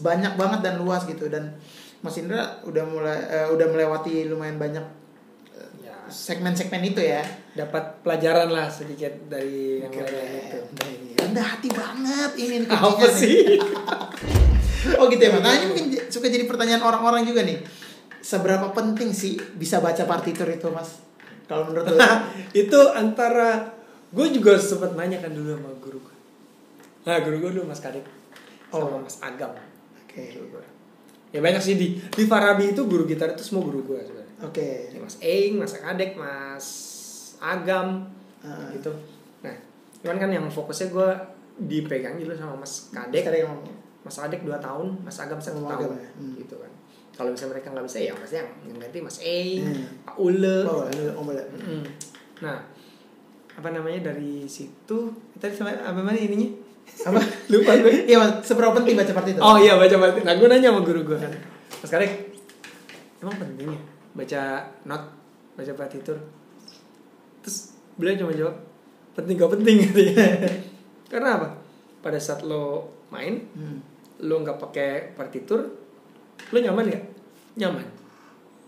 banyak banget dan luas gitu dan Mas Indra udah mulai eh, udah melewati lumayan banyak eh, ya segmen-segmen itu ya. dapat pelajaran lah sedikit dari yang lain itu Nah, rendah hati banget ini *laughs* nih apa sih *laughs* oh gitu ya Mas. Nah mungkin suka jadi pertanyaan orang-orang juga nih. Seberapa penting sih bisa baca partitur itu Mas? Kalau menurut lu? itu antara gue juga sempat nanya kan dulu sama guru gue nah guru gue dulu mas kadek sama Oh. mas agam Oke. Guru gue. ya banyak sih di di Farabi itu guru gitar itu semua guru gue sebenarnya Oke. Ya, mas Eing mas kadek mas agam Ah. gitu nah cuman kan yang fokusnya gue dipegang dulu sama mas kadek yang Mas Adek 2 tahun, Mas Agam 1 Oh, tahun Agam ya? Hmm. gitu kan. Kalau misalnya mereka nggak bisa ya pasti yang yang ganti Mas E, Hmm. Pak Ule. Oh, ini Om Bala. Mm. Nah, apa namanya dari situ tadi sama apa mana ininya? Apa? Lupa gue. Iya. Seberapa penting baca partitur? Oh iya baca baca. Nah gue nanya sama guru gue kan, Mas Kadek, emang penting ya baca not, baca partitur? Terus beliau cuma jawab, penting gak penting katanya. *laughs* Karena apa? Pada saat lo main, Hmm. lo nggak pakai partitur lo nyaman nggak nyaman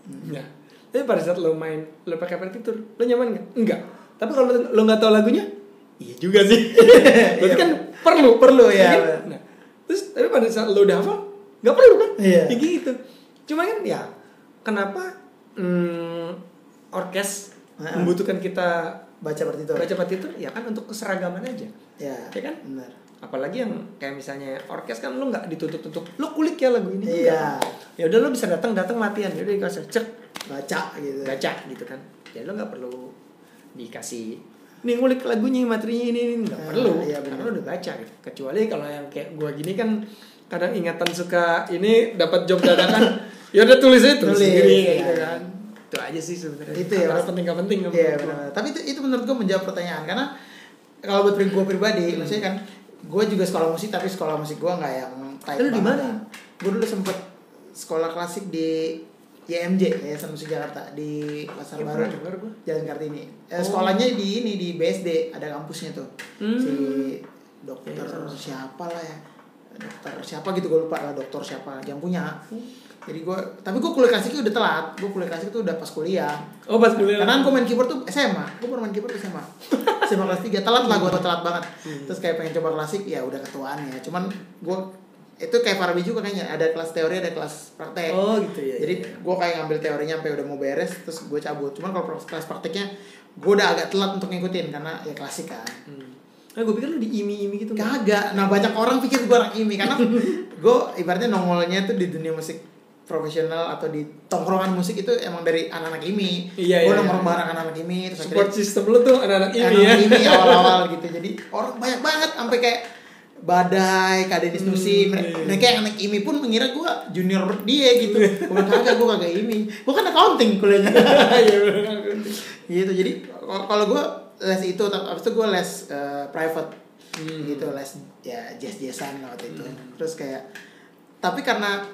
Hmm. nah tapi pada saat lo main lo pakai partitur lo nyaman nggak enggak tapi kalau lo nggak tahu lagunya iya juga sih. *laughs* Berarti kan perlu Perlu, ya. Kan? nah, terus tapi pada saat lo udah hafal nggak perlu kan? Iya. ya gitu. Cuma kan ya kenapa hmm, orkes Nah. membutuhkan kita baca partitur. baca partitur? Ya kan untuk keseragaman aja. Ya Ya kan? benar. Apalagi yang kayak misalnya orkes kan lu nggak ditutup tutup lu kulik ya lagu ini. Iya. Ya udah lu bisa datang datang latihan ya udah dikasih cek. Baca gitu. Baca gitu kan. Ya lu nggak perlu dikasih nih ngulik lagunya materinya ini ini nggak Ah, perlu iya, benar. karena lu udah baca gitu kecuali kalau yang kayak gua gini kan kadang ingatan suka ini dapat job dadakan *laughs* ya udah tulis aja tulis Tulis, sendiri iya. gitu kan itu aja sih sebenarnya Itu ya, penting nggak penting Iya benar. Tapi itu itu menurut gue menjawab pertanyaan karena kalau buat gue pribadi, Hmm. maksudnya kan gue juga sekolah musik tapi sekolah musik gue nggak yang tight Lu di mana? Gue dulu sempet sekolah klasik di YMJ Yayasan Musik Jakarta di Pasar Ya, Baru pernah. Jalan Kartini. Eh, Oh. sekolahnya di ini di BSD ada kampusnya tuh. Hmm. Si dokter Iya. siapa lah ya dokter siapa gitu gue lupa lah dokter siapa yang punya. Hmm. Jadi gue tapi gue kuliah klasiknya udah telat. Gue kuliah klasik itu udah pas kuliah. oh pas kuliah Karena gue main keyboard tuh SMA, gue baru main keyboard SMA SMA kelas 3, telat lah gue telat banget Terus kayak pengen coba klasik, ya udah ketuaan ya Cuman gue, itu kayak Farbi juga kayaknya Ada kelas teori, ada kelas praktek oh gitu ya Jadi iya. gue kayak ngambil teorinya sampai udah mau beres Terus gue cabut Cuman kalau kelas prakteknya, gue udah agak telat untuk ngikutin Karena ya klasik kan Hmm. Nah, gue pikir lu di imi-imi gitu. Kagak, nah banyak orang pikir gue orang ini Karena *laughs* gue ibaratnya nongolnya tuh di dunia musik profesional atau di tongkrongan musik itu emang dari anak-anak ini Iya, gue iya, nongkrong iya. bareng anak-anak ini terus Support system lu tuh anak-anak ini anak ya. ini *laughs* awal-awal gitu jadi orang banyak banget sampai kayak badai kak Denis Hmm, mereka, iya. mereka yang anak imi pun mengira gue junior dia gitu. Gue kagak gue kagak imi gue kan accounting kuliahnya. *laughs* Iya benar. gitu jadi kalau- gue les itu tapi itu gue les eh, private. Hmm. gitu les ya jazz jazzan waktu itu. Terus kayak tapi karena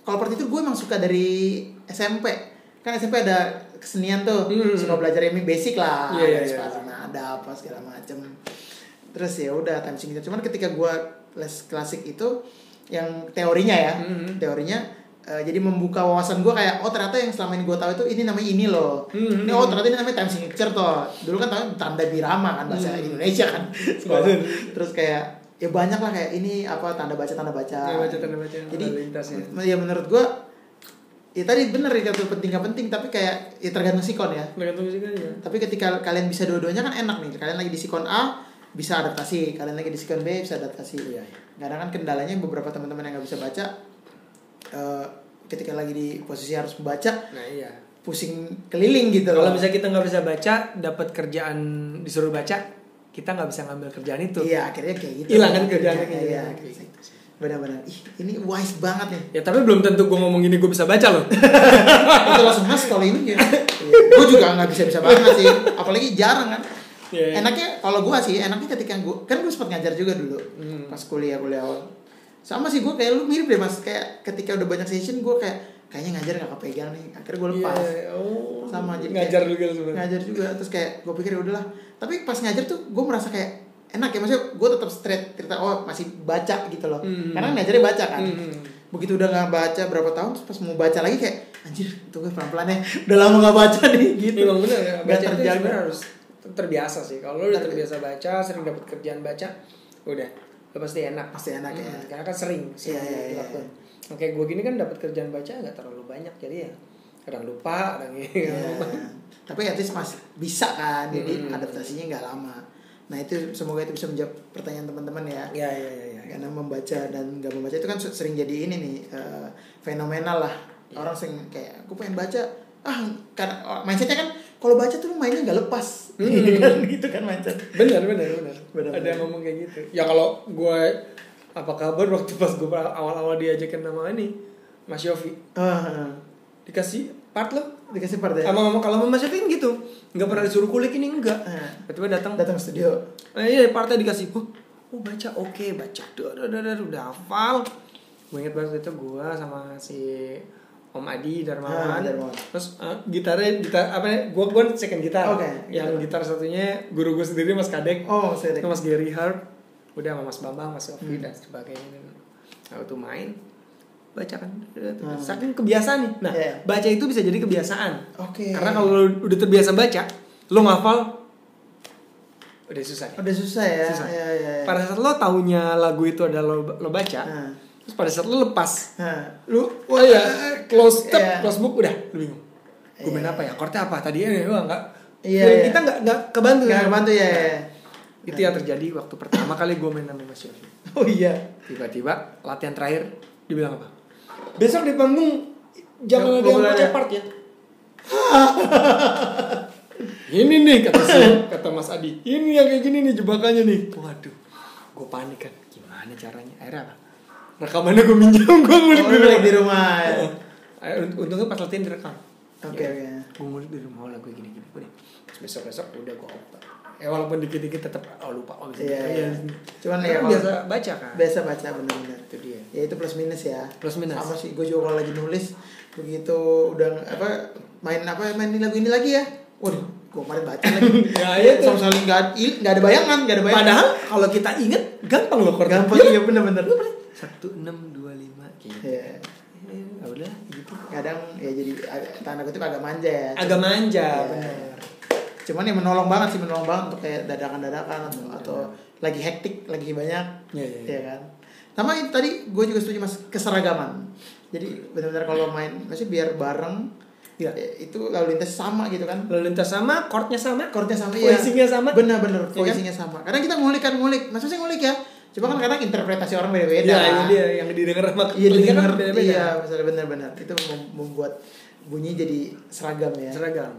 kalau partitur gue emang suka dari SMP kan SMP ada kesenian tuh. Hmm. suka belajar ini basic lah. Iya, iya, ada iya. sepatu nada apa segala macem terus ya udah time singkat cuman ketika gue les klasik itu yang teorinya ya Hmm. teorinya eh, jadi membuka wawasan gue kayak oh ternyata yang selama ini gue tahu itu ini namanya ini loh Hmm. ini oh ternyata ini namanya time signature toh dulu kan tahu tanda birama kan bahasa Hmm. Indonesia kan *laughs* sekolah terus kayak ya banyak lah kayak ini apa tanda baca tanda baca Tanda baca, tanda baca, jadi lintas ya. ya menurut gue ya tadi bener ya itu penting gak penting tapi kayak ya tergantung sikon ya Tergantung sih kan ya. tapi ketika kalian bisa dua-duanya kan enak nih kalian lagi di sikon A bisa adaptasi kalian lagi di sikon B bisa adaptasi Iya, iya. kadang kan kendalanya beberapa teman-teman yang nggak bisa baca eh, ketika lagi di posisi harus membaca Nah iya. pusing keliling gitu Kalau misalnya kita nggak bisa baca, dapat kerjaan disuruh baca, kita nggak bisa ngambil kerjaan itu. Iya, akhirnya kayak gitu. Hilang kan kayak Iya, gitu. kayak gitu. Benar-benar. Ih, ini wise banget nih. Ya tapi belum tentu gue ngomong ini gue bisa baca loh. *laughs* Itu langsung mas kalau ini ya. gue juga nggak bisa-bisa banget sih. Apalagi jarang kan. Iya, iya. Enaknya kalau gue sih, enaknya ketika gue kan gue sempat ngajar juga dulu Hmm. pas kuliah kuliah awal. Sama sih gue kayak lu mirip deh mas. Kayak ketika udah banyak session gue kayak kayaknya ngajar nggak kepegang nih. Akhirnya gue lepas. Iya, oh. Sama, jadi ngajar kayak- juga sebenarnya. ngajar juga terus kayak gue pikir ya udahlah tapi pas ngajar tuh gue merasa kayak enak ya maksudnya gue tetap straight cerita oh masih baca gitu loh Hmm. karena ngajarnya baca kan Hmm. begitu udah nggak baca berapa tahun terus pas mau baca lagi kayak anjir tunggu pelan pelan ya udah lama nggak baca nih gitu Memang benar ya, baca itu terjaga. harus terbiasa sih. Kalau lu udah Terbiasa. baca, sering dapat kerjaan baca, udah, lu pasti enak. Pasti enak ya. Hmm, Karena kan sering, sering Iya, iya, iya, dilakukan. Oke, gue gini kan dapat kerjaan baca nggak terlalu banyak, jadi ya kadang lupa, kadang ini. Iya. tapi at least masih bisa kan jadi Hmm. adaptasinya nggak lama nah itu semoga itu bisa menjawab pertanyaan teman-teman ya Ya, ya, ya, ya. karena membaca dan nggak membaca itu kan sering jadi ini nih eh, fenomenal lah Iya. orang sering kayak aku pengen baca ah karena oh, mindsetnya kan kalau baca tuh mainnya nggak lepas. Hmm. kan? Gitu kan mindset benar benar benar. Benar, ada yang ngomong kayak gitu. Ya kalau gue apa kabar waktu pas gue awal-awal diajakin nama ini Mas Yofi. Ah, dikasih part lo dikasih part ya? Sama kalau Mas Yofi kan gitu. Nggak pernah disuruh kulik ini enggak Ah. tiba-tiba datang. Datang studio. Eh, iya partnya dikasih. Oh, oh baca. Oke baca. Udah udah udah, udah, udah hafal. Gue inget banget itu gue sama si Om Adi Darmawan, Ah, Darmawan. terus eh, gitarnya gitar apa ya gue gue second gitar Oke, yang gitar satunya guru gue sendiri Mas Kadek oh saya itu Mas Gary Harp udah sama Mas Bambang Mas Yofi Hmm. dan sebagainya nah itu main baca kan Hmm. saking kebiasaan nih nah Iya. baca itu bisa jadi kebiasaan oke karena kalau lu udah terbiasa baca lu ngafal udah susah deh. Udah susah ya. Susah. Iya, iya. iya. pada saat lo taunya lagu itu ada lo, lo baca Nah. Terus pada saat lo lepas Nah, lu oh iya close tab Iya. close book udah lu bingung. Gue main apa ya? Chordnya apa? Tadi ya wah enggak Iya, iya. kita nggak nggak kebantu. Nggak ya. kebantu ya, ya. itu yang terjadi waktu pertama kali gue main sama Mas Yofi Oh iya. tiba-tiba latihan terakhir dibilang apa? Besok di panggung Nggak jangan ada yang ada. part ya? *laughs* Ini nih kata si kata Mas Adi. Ini yang kayak gini nih jebakannya nih. Waduh gue panik kan. Gimana caranya? Akhirnya apa rekamannya gue minjam gue ngulik Oh, di rumah di rumah ya. Unt- untungnya pas latihan direkam Oke, oke. gue ngulik di rumah lagu gini gini udah Terus besok besok udah gue otak eh walaupun dikit dikit tetap oh lupa oh bisa Iya, iya. Cuman Karena ya biasa baca kan Biasa baca benar-benar. itu dia Ya itu plus minus ya. Plus minus. Sama sih gue juga kalau lagi nulis begitu udah apa main apa main lagu ini lagi ya. Waduh, gue kemarin baca lagi. *laughs* Ya, iya tuh. Sama sekali nggak ada bayangan, nggak ada bayangan. Padahal kalau kita inget gampang loh gampang Iya iya benar-benar. Satu enam dua lima gitu. Iya. Ya udah gitu. Kadang ya jadi tanda kutip agak manja ya. Agak manja, Iya. bener. Cuman ya menolong banget sih menolong banget untuk kayak dadakan-dadakan atau, atau lagi hektik, lagi banyak. Iya, iya, iya. Iya kan. Sama itu tadi gue juga setuju mas keseragaman. Jadi benar-benar kalau main masih biar bareng ya, itu lalu lintas sama gitu kan. Lalu lintas sama, chordnya sama, Chordnya sama ya. voicingnya sama. Benar-benar Iya kan? voicingnya sama. Kadang kita ngulik kan ngulik, masih ngulik ya. Cuma kan kadang interpretasi orang beda-beda. Iya, ini dia yang didengar sama Iya didengar, kan beda-beda. iya misalnya benar-benar itu mem- membuat bunyi jadi seragam ya. Seragam.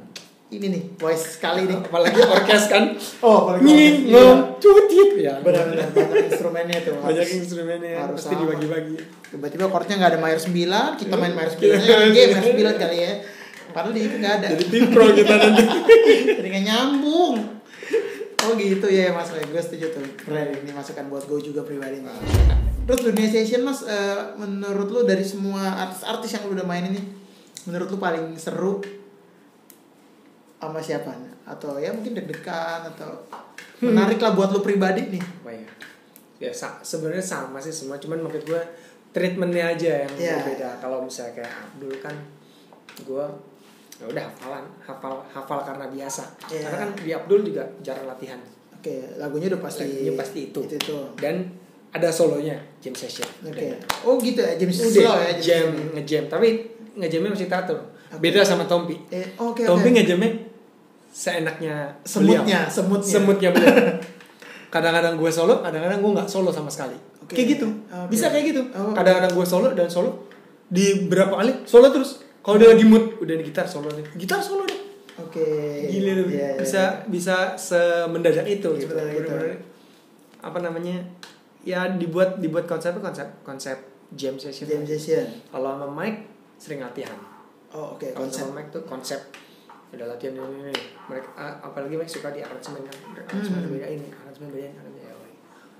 Ini nih voice sekali nih. *laughs* Apalagi orkes kan. Oh, apalagi orkes, iya. cutit. Ya. benar-benar banyak instrumennya tuh Banyak instrumennya harus pasti dibagi-bagi. tiba-tiba chordnya nggak ada mayor 9 kita main mayor 9 Iya. ya, G mayor 9 kali ya padahal di itu nggak ada Jadi tim pro kita nanti. *laughs* jadi nggak nyambung oh gitu ya mas gue setuju tuh keren ini masukan buat gue juga pribadi nih. terus dunia session mas eh, menurut lu dari semua artis-artis yang lu udah main ini menurut lu paling seru sama siapa atau ya mungkin deg-degan atau menarik lah buat lu pribadi nih Apa ya? Ya sa- sebenarnya sama sih semua, cuman maksud gue treatmentnya aja yang Iya. berbeda. Kalau misalnya kayak Abdul kan, gue ya udah hafalan, hafal hafal karena biasa. Iya. Karena kan di Abdul juga jarang latihan. oke lagunya udah pasti Lagunya pasti itu. itu, itu. Dan ada solonya jam session. Oke. Udah. Oh gitu ya, jam slow ya. jam ngejam, tapi ngejamnya masih teratur. Beda sama Tompi. Eh, oke Tompi oke. ngejamnya seenaknya Semutnya, beliau. semutnya. semutnya beliau. *laughs* kadang-kadang gue solo kadang-kadang gue nggak solo sama sekali Oke. kayak gitu Oke. bisa kayak gitu Oh. kadang-kadang gue solo dan solo di berapa kali solo terus kalau dia lagi mood udah di gitar solo nih gitar solo deh Oke. gila tuh Iya, iya, bisa bisa semendadak itu gitu Semendadak itu. Bener-bener, apa namanya ya dibuat dibuat konsepnya konsep konsep jam session Jam session. kalau sama Mike sering latihan Oh oke kalau konsep. sama Mike tuh konsep udah latihan ini, ini. mereka apalagi Mike suka di aransemen kan aransemen Hmm. beda ini aransemen beda ini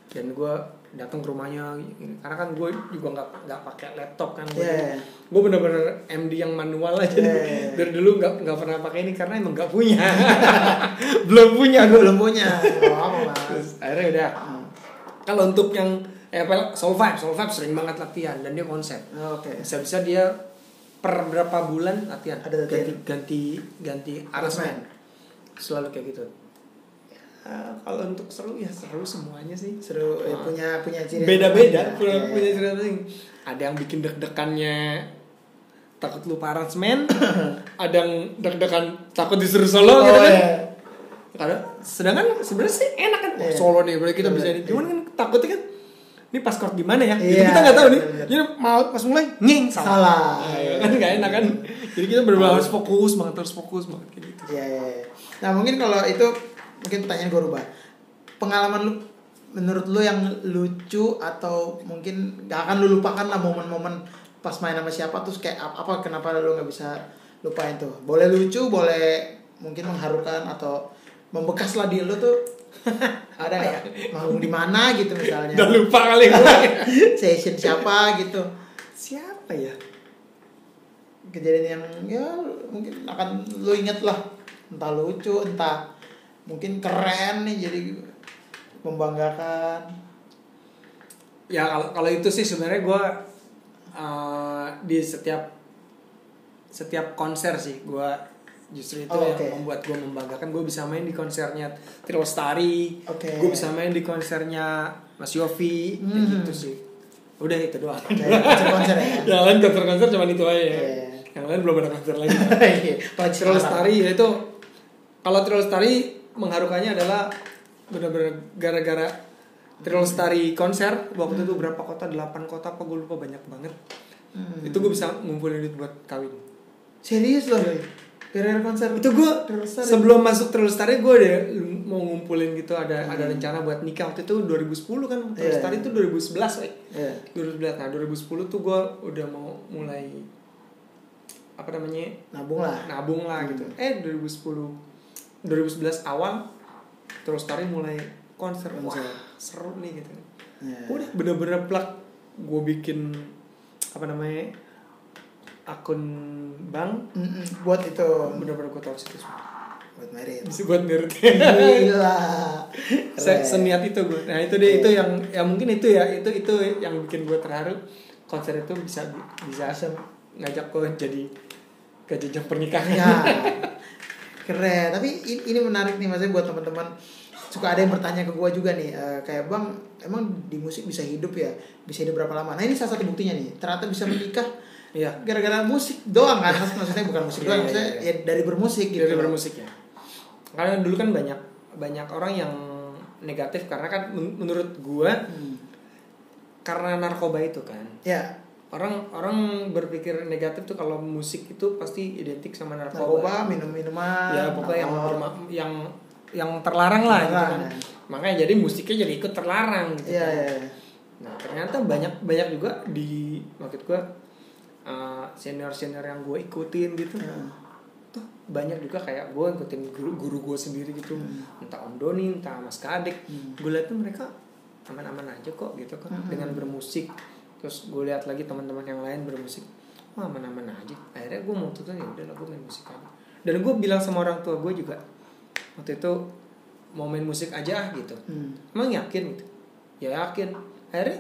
dan gue datang ke rumahnya karena kan gue juga nggak nggak pakai laptop kan. Gue Iya. gue bener-bener MD yang manual aja Iya. dari dulu nggak nggak pernah pakai ini karena emang nggak punya. *laughs* Belum punya. Gue belum punya. Terus akhirnya udah. Hmm. kalau untuk yang eh soul vibe soul vibe sering banget latihan dan dia konsep. Oh, Oke. bisa-bisa dia per berapa bulan latihan. Ada ganti ganti ganti aransemen selalu kayak gitu Eh, kalau untuk seru ya seru semuanya sih Seru ya, Ah. punya punya ciri. beda-beda Iya, punya, iya. punya cerita masing ada yang bikin deg-degannya takut lupa aransemen *coughs* ada yang deg-degan takut disuruh solo Oh, gitu kan iya. Karena sedangkan sebenarnya sih enak kan Wah, Iya. solo nih boleh kita Bener, bisa iya. cuman kan takutnya kan ini pas chord gimana ya jadi Iya, kita nggak tahu nih bener. jadi mau pas mulai nging salah, Salah. Nah, ya kan nggak enak kan jadi kita benar harus fokus banget harus fokus banget kayak gitu Iya, iya, iya. Nah mungkin kalau itu mungkin pertanyaan gue rubah. Pengalaman lu menurut lu yang lucu atau mungkin gak akan lu lupakan lah momen-momen pas main sama siapa terus kayak ap- apa kenapa lu nggak bisa lupain tuh? Boleh lucu, boleh mungkin mengharukan atau membekas lah di lu tuh *laughs* ada nggak? Manggung di mana gitu misalnya? udah lupa kali *laughs* Session siapa gitu? siapa ya kejadian yang ya mungkin akan lu inget lah entah lucu entah mungkin keren nih jadi membanggakan ya kalau kalau itu sih sebenarnya gue uh, di setiap setiap konser sih gue justru itu Oh, yang membuat gue membanggakan gue bisa main di konsernya Trio Lestari Oke. gue bisa main di konsernya Mas Yofi Hmm. gitu sih udah itu doang Kayak konser-konser ya. *laughs* yang lain konser-konser cuma itu aja ya. Iya. yang lain belum ada konser lagi *laughs* Iya, Lestari ya itu kalau Trio Lestari mengharukannya adalah benar-benar gara-gara Trio Lestari konser waktu itu berapa kota? Delapan kota apa? Gue lupa banyak banget. Hmm. itu gue bisa ngumpulin duit buat kawin. Serius loh. Gara-gara konser itu gue sebelum masuk Trio Lestari gue udah mau ngumpulin gitu ada ada rencana buat nikah. Waktu itu 2010 kan? Trio Hmm. Lestari itu 2011 woy. Iya. 2011 nah 2010 tuh gue udah mau mulai apa namanya? Nabung lah. nabung lah gitu. Eh 2010 2011 awal terus tari mulai konser. Konser. wah seru nih gitu. Iya. udah bener-bener plak gue bikin apa namanya akun bank. Mm-mm, Buat itu. Bener-bener gue taruh situ semua buat merit. bisa buat Gila. *laughs* Se- seniat itu gue nah itu deh itu yang ya mungkin itu ya itu itu yang bikin gue terharu. Konser itu bisa bisa ngajak gue jadi ke jenjang pernikahan. Ya. *laughs* Keren. Tapi ini, menarik nih maksudnya buat teman-teman. Suka ada yang bertanya ke gua juga nih eh, kayak bang emang di musik bisa hidup ya? Bisa hidup berapa lama? Nah ini salah satu buktinya nih ternyata bisa menikah iya. gara-gara musik doang kan? Maksud- maksudnya bukan musik Iya, doang iya, maksudnya iya. ya dari bermusik gitu. Dari bermusik ya. Karena dulu kan banyak banyak orang yang negatif karena kan men- menurut gua Hmm. karena narkoba itu kan. Ya orang orang berpikir negatif tuh kalau musik itu pasti identik sama narkoba, narkoba minum-minuman ya pokoknya yang yang yang terlarang lah gitu kan ya. makanya jadi musiknya jadi ikut terlarang gitu Iya, kan. iya, iya. nah ternyata banyak banyak juga di maksud gua senior senior yang gue ikutin gitu Hmm. tuh banyak juga kayak gue ikutin guru guru gue sendiri gitu entah om Doni entah mas Kadek Hmm. gue lihat tuh mereka aman-aman aja kok gitu kan Hmm. dengan bermusik terus gue lihat lagi teman-teman yang lain bermusik. Wah aman-aman aja. Akhirnya gue mau tuh ya udah lah gue main musik aja. Dan gue bilang sama orang tua gue juga waktu itu mau main musik aja ah gitu. Hmm. emang yakin gitu? Ya yakin. Akhirnya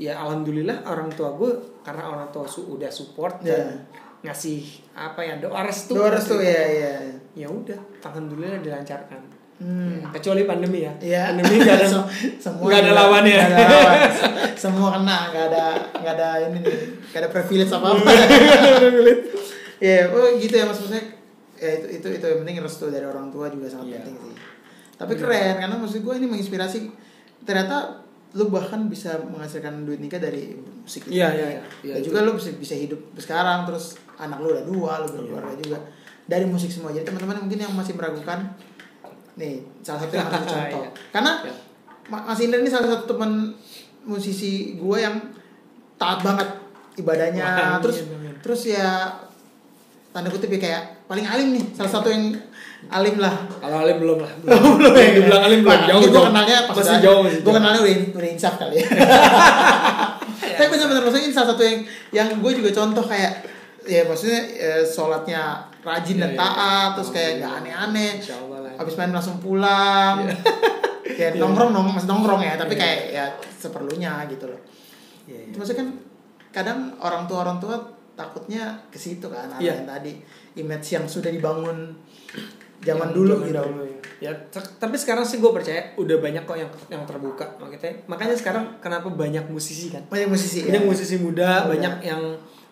ya alhamdulillah orang tua gue karena orang tua su udah support Ya. dan ngasih apa ya doa restu Dua restu ya ya. Ya udah alhamdulillah dilancarkan Hmm. Ya, kecuali pandemi ya Iya. pandemi nggak ada *laughs* Sem- semua nggak ada lawannya nggak ada *laughs* lawan. semua kena nggak ada nggak ada ini nih nggak ada privilege apa apa ya oh gitu ya maksudnya ya itu itu itu yang penting restu dari orang tua juga sangat Iya. penting sih tapi keren karena maksud gue ini menginspirasi ternyata lu bahkan bisa menghasilkan duit nikah dari musik itu. Iya, iya, iya. Iya, Dan juga lu bisa bisa hidup sekarang terus anak lu udah dua lu berkeluarga Iya. juga dari musik semua jadi teman-teman mungkin yang masih meragukan nih salah satu yang harus *laughs* contoh Iya. karena Iya. Ma- Mas Indra ini salah satu teman musisi gue yang taat banget ibadahnya Wah, amin, terus amin. terus ya tanda kutip ya kayak paling alim nih salah satu yang alim lah kalau Alim belum lah *laughs* belum, belum yang dibilang Alim belum Nah, jauh gue jauh. kenalnya pas masih jauh masih gue jauh. kenalnya udah, udah insaf kali ya *laughs* tapi bener-bener maksudnya ini salah satu yang yang gue juga contoh kayak ya maksudnya eh, sholatnya rajin dan Iya, iya. taat terus kayak nggak Alhamdulillah. aneh-aneh. Habis main langsung pulang kayak *laughs* Iya. nongkrong nongkrong masih nongkrong ya tapi Iya. kayak ya seperlunya gitu loh Iya, iya. itu maksudnya kan kadang orang tua orang tua takutnya ke situ kan ada Iya. yang tadi image yang sudah dibangun zaman Yang dulu zaman gitu dulu ya. Ya, tapi sekarang sih gue percaya udah banyak kok yang yang terbuka makanya makanya sekarang kenapa banyak musisi kan banyak musisi banyak ya. musisi muda Muda. banyak yang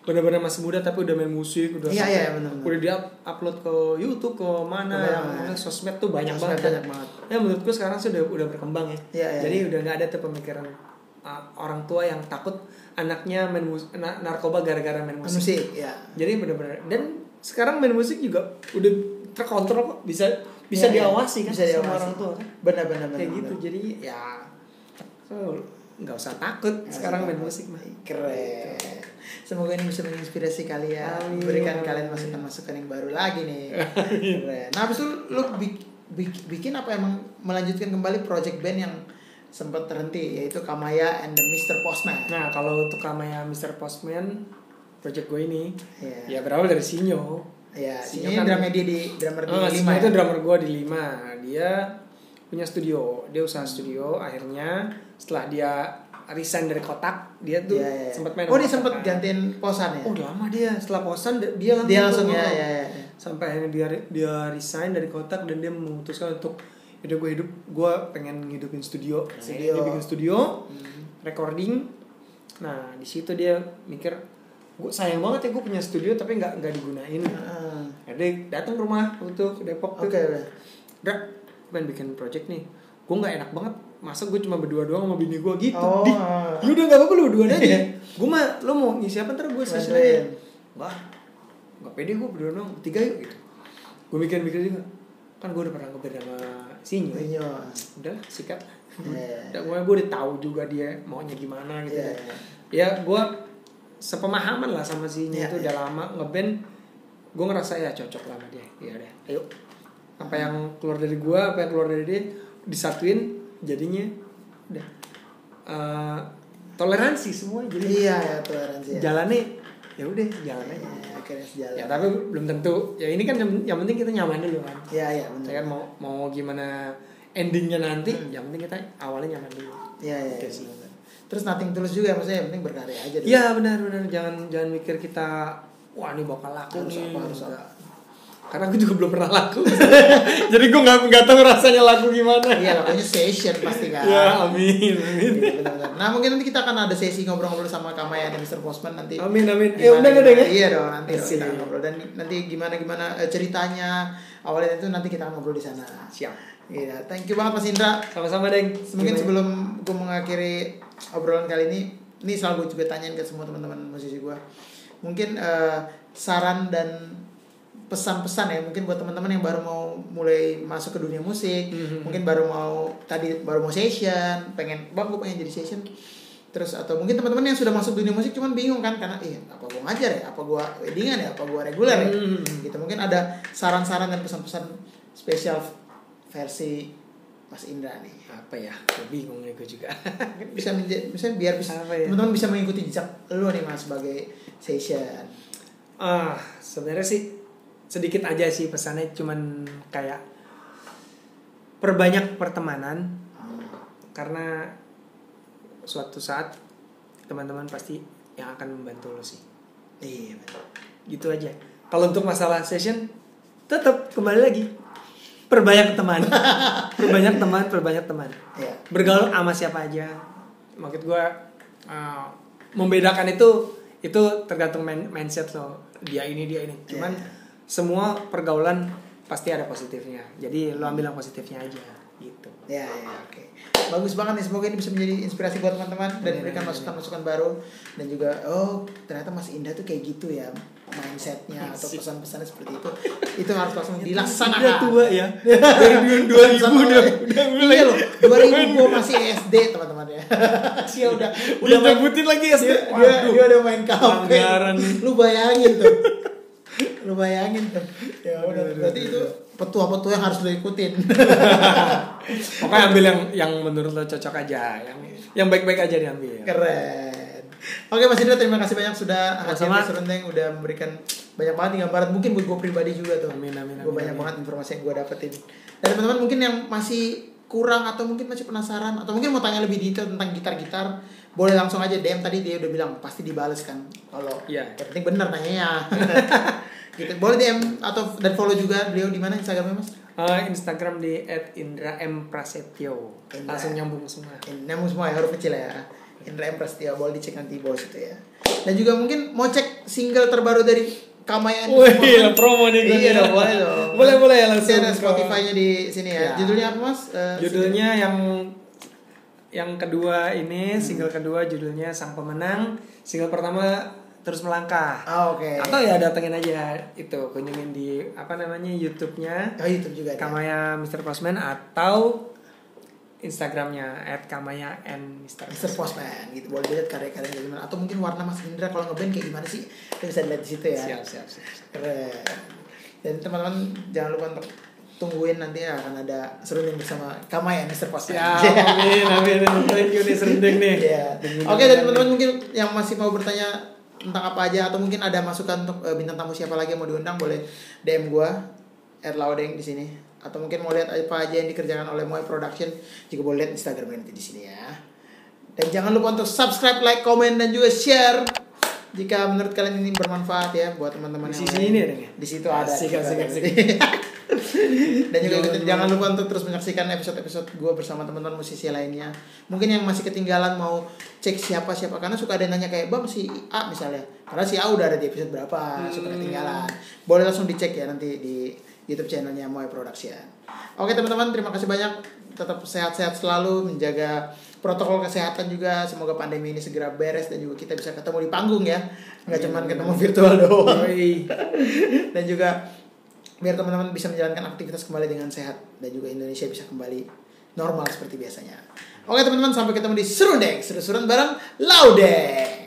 benar-benar masih muda tapi udah main musik udah Iya, iya, benar-benar. udah di upload ke YouTube ke mana yang mana. mana, sosmed tuh banyak Sosmed banget banyak banget. ya menurut gue sekarang sudah udah berkembang ya Iya, iya, jadi iya. udah nggak ada tuh pemikiran uh, orang tua yang takut anaknya main mus- na- narkoba gara-gara main musik musik ya jadi benar-benar dan sekarang main musik juga udah terkontrol kok bisa bisa Iya, iya. diawasi kan Bisa sama diawasi. orang tua kan benar benar benar kayak gitu benar. jadi ya so, nggak usah takut Nggak sekarang usah main musik mah keren semoga ini bisa menginspirasi kalian Amin. berikan kalian masukan masukan yang baru lagi nih *laughs* keren nah habis itu lu bik- bik- bikin apa emang melanjutkan kembali project band yang sempat terhenti yaitu Kamaya and the Mr. Postman nah kalau untuk kamaya Mr. Postman project gue ini Iya. ya berawal dari Sinyo ya Sinyo ini kan- drama dia di drummer di Ah, lima Sinyo ya? itu drummer gue di lima dia punya studio dia usaha studio akhirnya setelah dia resign dari kotak dia tuh Iya, iya, iya. sempat main Oh dia sempat Kotak. gantiin posan ya? oh udah lama dia setelah posan dia langsung dia langsung ya, ya, ya. ya. sampai akhirnya dia dia resign dari kotak dan dia memutuskan untuk udah gue hidup gue pengen ngidupin studio Studio. dia bikin studio Hmm. recording nah di situ dia mikir gue sayang banget ya gue punya studio tapi nggak nggak digunain Ah, Akhirnya datang ke rumah untuk Depok Oke. tuh Bra, gue pengen bikin project nih gue nggak enak banget masa gue cuma berdua doang sama bini gue gitu Oh. Di, lu udah gak apa-apa lu berdua aja gue mah lo mau ngisi apa ntar gue Bantuin. aja wah gak pede gue berdua doang. Tiga yuk gitu. Gue mikir-mikir juga. Kan gue udah pernah ngobrol sama Sinyo Iya. udahlah sikat. Iya. udah gue gue udah tahu juga dia maunya gimana gitu Iya, deh. iya. ya gue sepemahaman lah sama si Sinyo Iya, itu iya. udah lama ngeband. Gue ngerasa ya cocok lah sama dia. Ya udah ayo. Apa yang keluar dari gue apa yang keluar dari dia disatuin jadinya udah Eh, toleransi semua jadi Iya ya toleransi ya. jalannya ya udah jalan aja Ya, akhirnya sejalan. ya tapi belum tentu ya ini kan yang, yang penting kita nyaman dulu kan Iya iya benar. kan mau mau gimana endingnya nanti Hmm. yang penting kita awalnya nyaman dulu Iya iya. Iya, sih. benar. Terus nothing tulus juga maksudnya yang penting berkarya aja. Iya benar benar jangan jangan mikir kita wah ini bakal laku Harus nih apa, harus apa. Karena aku juga belum pernah laku *laughs* jadi gue nggak nggak tahu rasanya laku gimana Iya lakunya session pasti kan. ya amin amin Iya. Nah mungkin nanti kita akan ada sesi ngobrol-ngobrol sama Kamaya dan Mr. Postman nanti. amin amin Gimana- udah deh gimana- Iya dong nanti dong kita ngobrol dan nanti gimana gimana eh, ceritanya awalnya itu nanti kita ngobrol di sana. siap Iya, thank you banget Mas Indra. sama-sama deng Mungkin Gimana? sebelum gue mengakhiri obrolan kali ini, ini selalu gue juga tanyain ke semua teman-teman musisi gue. Mungkin eh, saran dan pesan-pesan ya mungkin buat teman-teman yang baru mau mulai masuk ke dunia musik, Mhm. mungkin baru mau tadi baru mau session, pengen bang gue pengen jadi session. Terus atau mungkin teman-teman yang sudah masuk dunia musik cuman bingung kan karena iya apa gue ngajar ya, apa gue weddingan ya, apa gue reguler ya. Hmm. Gitu mungkin ada saran-saran dan pesan-pesan spesial versi Mas Indra nih apa ya gue bingung nih gue juga bisa bisa biar bisa Apa ya? teman-teman bisa mengikuti jejak lu nih mas sebagai session ah sebenarnya sih sedikit aja sih pesannya cuman kayak perbanyak pertemanan. Karena suatu saat teman-teman pasti yang akan membantu lo sih. Iya gitu aja. Kalau untuk masalah session tetap kembali lagi. Perbanyak teman. *laughs* Perbanyak teman perbanyak teman. Iya. Bergaul sama siapa aja. Maksud gue uh, membedakan itu itu tergantung mindset lo. Dia ini dia ini. Cuman Iya. Semua pergaulan pasti ada positifnya. Jadi lo ambil yang positifnya aja gitu. Ya ya oke. Bagus banget nih semoga ini bisa menjadi inspirasi buat teman-teman dan memberikan masukan-masukan baru dan juga oh ternyata Mas Indah tuh kayak gitu ya mindsetnya atau Asik. pesan-pesannya seperti itu. Itu harus langsung udah dilaksanakan. tua ya. *laughs* Dari 2000 udah udah mulai. iya loh 2000 gua masih SD teman-teman ya. *laughs* Sia udah. Udah main lagi ya dia, dia, udah main kafe. Lu bayangin tuh lu bayangin tuh. Ya udah. berarti itu petua-petua yang harus lo ikutin. *laughs* Pokoknya ambil yang yang menurut lo cocok aja yang yang baik-baik aja diambil. Keren. Oke Mas Indra terima kasih banyak sudah hadir Serundeng udah memberikan banyak banget gambaran. Mungkin buat gue pribadi juga tuh. Amin, amin, gue amin, banyak amin. banget informasi yang gue dapetin. Dan teman-teman mungkin yang masih kurang atau mungkin masih penasaran atau mungkin mau tanya lebih detail tentang gitar-gitar boleh langsung aja DM tadi dia udah bilang pasti dibales kan. Kalau Iya. yang penting bener nanyanya *laughs* gitu boleh DM atau dan follow juga beliau di mana Instagramnya mas Eh, Instagram di @indra_m_prasetyo Indra. langsung nyambung semua Ini nyambung semua ya huruf kecil ya Indra M Prasetyo boleh dicek nanti bawah situ ya dan juga mungkin mau cek single terbaru dari Kamayan Wih, promo nih gue iya dong, boleh dong Boleh, boleh ya langsung. ada Spotify-nya di sini ya. Ya. Judulnya apa mas? Eh, Judulnya yang yang kedua ini Hmm. single kedua judulnya Sang Pemenang, single pertama Terus Melangkah. Ah oke. Atau ya datengin aja itu kunjungin di apa namanya YouTube-nya Oh YouTube juga ada. Kamaya Mr. Postman atau Instagramnya @kamaya and Mr. Mr. Postman gitu boleh lihat karya-karya kayak gimana atau mungkin warna Mas Indra kalau ngeband kayak gimana sih itu bisa dilihat di situ ya Siap, siap, siap. keren dan teman-teman jangan lupa untuk tungguin nanti akan ada serunding bersama Kamaya Mr. Postman Siap, amin, amin. Thank you nih serunding nih. Iya. Oke dan teman-teman mungkin yang masih mau bertanya tentang apa aja atau mungkin ada masukan untuk eh, bintang tamu siapa lagi yang mau diundang boleh DM gua Erlaudeng di sini atau mungkin mau lihat apa aja yang dikerjakan oleh Moy Production juga boleh lihat Instagramnya nanti di sini ya. Dan jangan lupa untuk subscribe, like, komen, dan juga share jika menurut kalian ini bermanfaat ya buat teman-teman Di lain. ini ada nggak? Di situ ada. Asik, asik, asik. *laughs* Dan juga Jangan ikutin- jangan lupa untuk terus menyaksikan episode-episode gue bersama teman-teman musisi lainnya. Mungkin yang masih ketinggalan mau cek siapa siapa karena suka ada yang nanya kayak bang si A misalnya. Karena si A udah ada di episode berapa, suka Hmm. ketinggalan. Boleh langsung dicek ya nanti di YouTube channelnya Moy Production. Oke teman-teman, terima kasih banyak. Tetap sehat-sehat selalu, menjaga protokol kesehatan juga. Semoga pandemi ini segera beres dan juga kita bisa ketemu di panggung ya, nggak cuma ketemu virtual doang *laughs* dan juga biar teman-teman bisa menjalankan aktivitas kembali dengan sehat dan juga Indonesia bisa kembali normal seperti biasanya. Oke teman-teman sampai ketemu di Serundeng, seru-seruan bareng Laude.